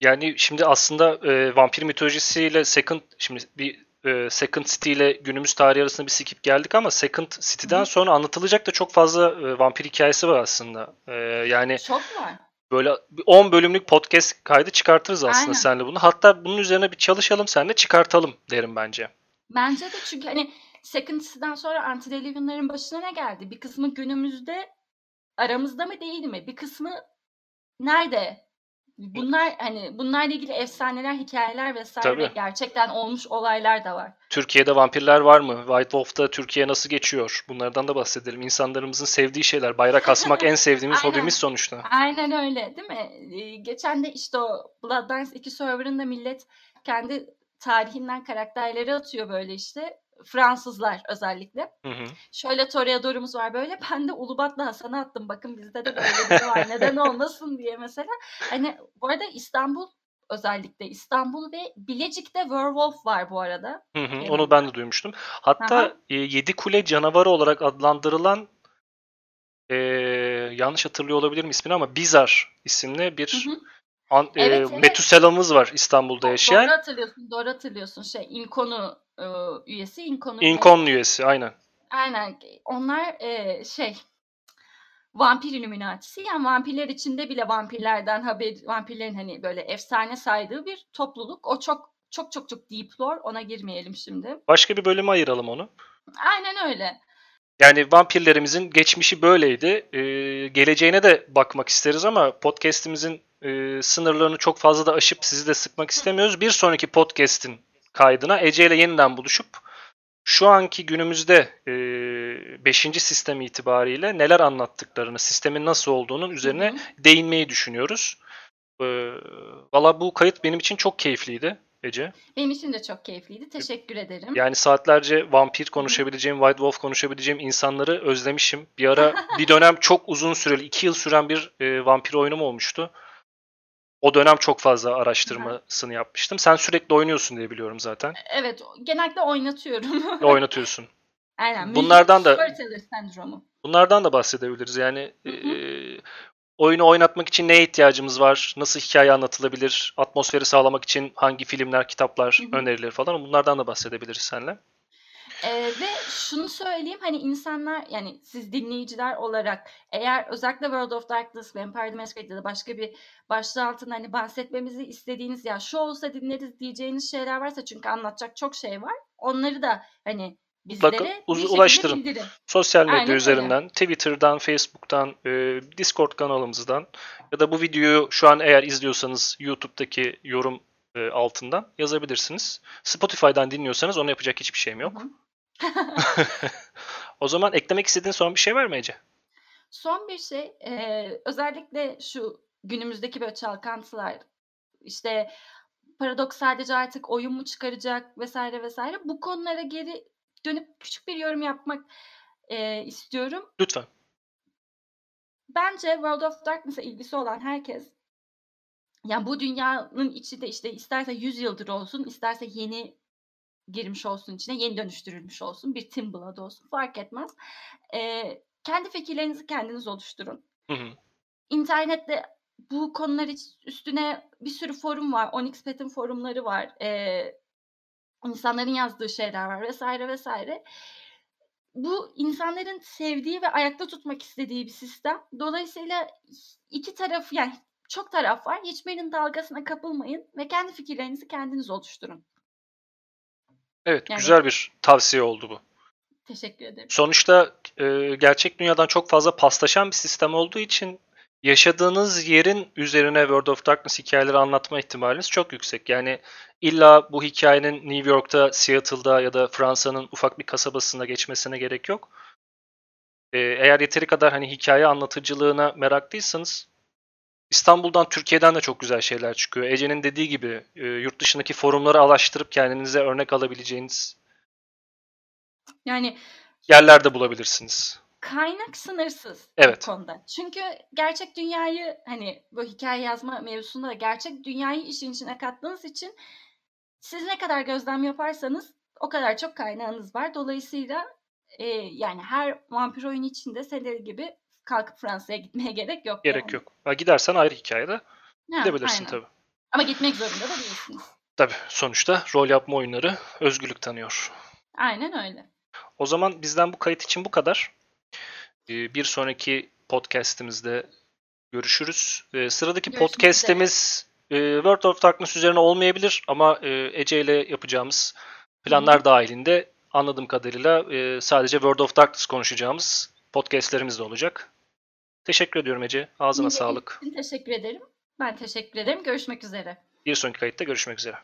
Yani şimdi aslında e, vampir mitolojisiyle Second şimdi bir e, Second City ile günümüz tarihi arasında bir skip geldik ama Second City'den Hı. sonra anlatılacak da çok fazla e, vampir hikayesi var aslında. E, yani Çok var. böyle bir 10 bölümlük podcast kaydı çıkartırız aslında Aynen. seninle bunu. Hatta bunun üzerine bir çalışalım seninle çıkartalım derim bence. Bence de çünkü hani Second City'den sonra Antediluvian'ların başına ne geldi? Bir kısmı günümüzde aramızda mı değil mi? Bir kısmı nerede? Bunlar hani bunlarla ilgili efsaneler, hikayeler vesaire ve Tabii. gerçekten olmuş olaylar da var. Türkiye'de vampirler var mı? White Wolf'ta Türkiye nasıl geçiyor? Bunlardan da bahsedelim. İnsanlarımızın sevdiği şeyler. Bayrak asmak en sevdiğimiz Aynen. hobimiz sonuçta. Aynen öyle değil mi? Ee, Geçen de işte o Bloodlines 2 serverında millet kendi tarihinden karakterleri atıyor böyle işte. Fransızlar özellikle. Hı hı. Şöyle Toreador'umuz var böyle. Ben de Ulubatlı Hasan'a attım. Bakın bizde de böyle biri var. Neden olmasın diye mesela. Hani bu arada İstanbul özellikle İstanbul ve Bilecik'te Werewolf var bu arada. Hı hı, onu ben de duymuştum. Hatta Aha. e, Yedi Kule canavarı olarak adlandırılan e, yanlış hatırlıyor olabilirim ismini ama Bizar isimli bir Hı hı. An, e, Evet, evet. Metusela'mız var İstanbul'da Doğru yaşayan. hatırlıyorsun. Doğru hatırlıyorsun. Şey İnkonu e, üyesi. İnkonu Inkon üyesi aynen. Aynen. Onlar e, şey vampir illuminatisi. Yani vampirler içinde bile vampirlerden haber vampirlerin hani böyle efsane saydığı bir topluluk. O çok çok çok çok deep lore. Ona girmeyelim şimdi. Başka bir bölüme ayıralım onu. Aynen öyle. Yani vampirlerimizin geçmişi böyleydi. E, geleceğine de bakmak isteriz ama podcast'imizin e, sınırlarını çok fazla da aşıp sizi de sıkmak istemiyoruz. Bir sonraki podcast'in kaydına Ece ile yeniden buluşup şu anki günümüzde e, 5. sistem itibariyle neler anlattıklarını, sistemin nasıl olduğunun üzerine değinmeyi düşünüyoruz. E, Valla bu kayıt benim için çok keyifliydi Ece. Benim için de çok keyifliydi. Teşekkür ederim. Yani saatlerce vampir konuşabileceğim, White Wolf konuşabileceğim insanları özlemişim. Bir ara bir dönem çok uzun süreli, 2 yıl süren bir e, vampir oyunum olmuştu. O dönem çok fazla araştırmasını yapmıştım. Sen sürekli oynuyorsun diye biliyorum zaten. Evet, genellikle oynatıyorum. Ve oynatıyorsun. Aynen. Bunlardan da- sendromu. Bunlardan da bahsedebiliriz. Yani Hı e, hı. oyunu oynatmak için neye ihtiyacımız var? Nasıl hikaye anlatılabilir? Atmosferi sağlamak için hangi filmler, kitaplar Hı hı. önerilir falan. Bunlardan da bahsedebiliriz seninle. Ee, ve şunu söyleyeyim hani insanlar yani siz dinleyiciler olarak eğer özellikle World of Darkness, Vampire the Masquerade ya da başka bir başlığı altında hani bahsetmemizi istediğiniz ya şu olsa dinleriz diyeceğiniz şeyler varsa çünkü anlatacak çok şey var. Onları da hani Mutlaka bizlere uz- ulaştırın. bildirin. Sosyal medya Aynen öyle. üzerinden, Twitter'dan, Facebook'tan, e, Discord kanalımızdan ya da bu videoyu şu an eğer izliyorsanız YouTube'daki yorum e, altından yazabilirsiniz. Spotify'dan dinliyorsanız onu yapacak hiçbir şeyim yok. Hı hı. O zaman eklemek istediğin son bir şey var mı Ece? Son bir şey, eee, özellikle şu günümüzdeki böyle çalkantılar, işte Paradox sadece artık oyun mu çıkaracak vesaire vesaire. Bu konulara geri dönüp küçük bir yorum yapmak eee, istiyorum. Lütfen. Bence World of Darkness'a ilgisi olan herkes, yani bu dünyanın içi de işte isterse 100 yıldır olsun, isterse yeni girmiş olsun içine, yeni dönüştürülmüş olsun, bir Tin Blood olsun fark etmez. Eee, kendi fikirlerinizi kendiniz oluşturun. Hı hı. İnternette bu konular üstüne bir sürü forum var. Onyx Pet'in forumları var. Ee, insanların yazdığı şeyler var vesaire vesaire. Bu insanların sevdiği ve ayakta tutmak istediği bir sistem. Dolayısıyla iki taraf yani çok taraf var. Hiçbirinin dalgasına kapılmayın ve kendi fikirlerinizi kendiniz oluşturun. Evet, Yani- güzel bir tavsiye oldu bu. Teşekkür ederim. Sonuçta e, gerçek dünyadan çok fazla paslaşan bir sistem olduğu için yaşadığınız yerin üzerine World of Darkness hikayeleri anlatma ihtimaliniz çok yüksek. Yani illa bu hikayenin New York'ta, Seattle'da ya da Fransa'nın ufak bir kasabasında geçmesine gerek yok. E, eğer yeteri kadar hani hikaye anlatıcılığına meraklıysanız İstanbul'dan, Türkiye'den de çok güzel şeyler çıkıyor. Ece'nin dediği gibi e, yurt dışındaki forumları araştırıp kendinize örnek alabileceğiniz Yani yerlerde bulabilirsiniz. kaynak sınırsız Evet. bu konuda. Çünkü gerçek dünyayı hani bu hikaye yazma mevzusunda da gerçek dünyayı işin içine kattığınız için siz ne kadar gözlem yaparsanız o kadar çok kaynağınız var. Dolayısıyla e, yani her vampir oyunu içinde senin gibi kalkıp Fransa'ya gitmeye gerek yok. Gerek yani. yok. Ha, gidersen ayrı hikayede Ha, gidebilirsin aynen. tabii. Ama gitmek zorunda da değilsiniz. Tabii sonuçta rol yapma oyunları özgürlük tanıyor. Aynen öyle. O zaman bizden bu kayıt için bu kadar. Ee, Bir sonraki podcast'imizde görüşürüz. Ee, Sıradaki Görüşmek podcast'imiz e, World of Darkness üzerine olmayabilir ama e, Ece ile yapacağımız planlar dahilinde anladığım kadarıyla e, sadece World of Darkness konuşacağımız podcast'lerimiz de olacak. Teşekkür ediyorum Ece. Ağzına Dinlediğiniz sağlık. Teşekkür ederim. Ben teşekkür ederim. Görüşmek üzere. Bir sonraki kayıtta görüşmek üzere.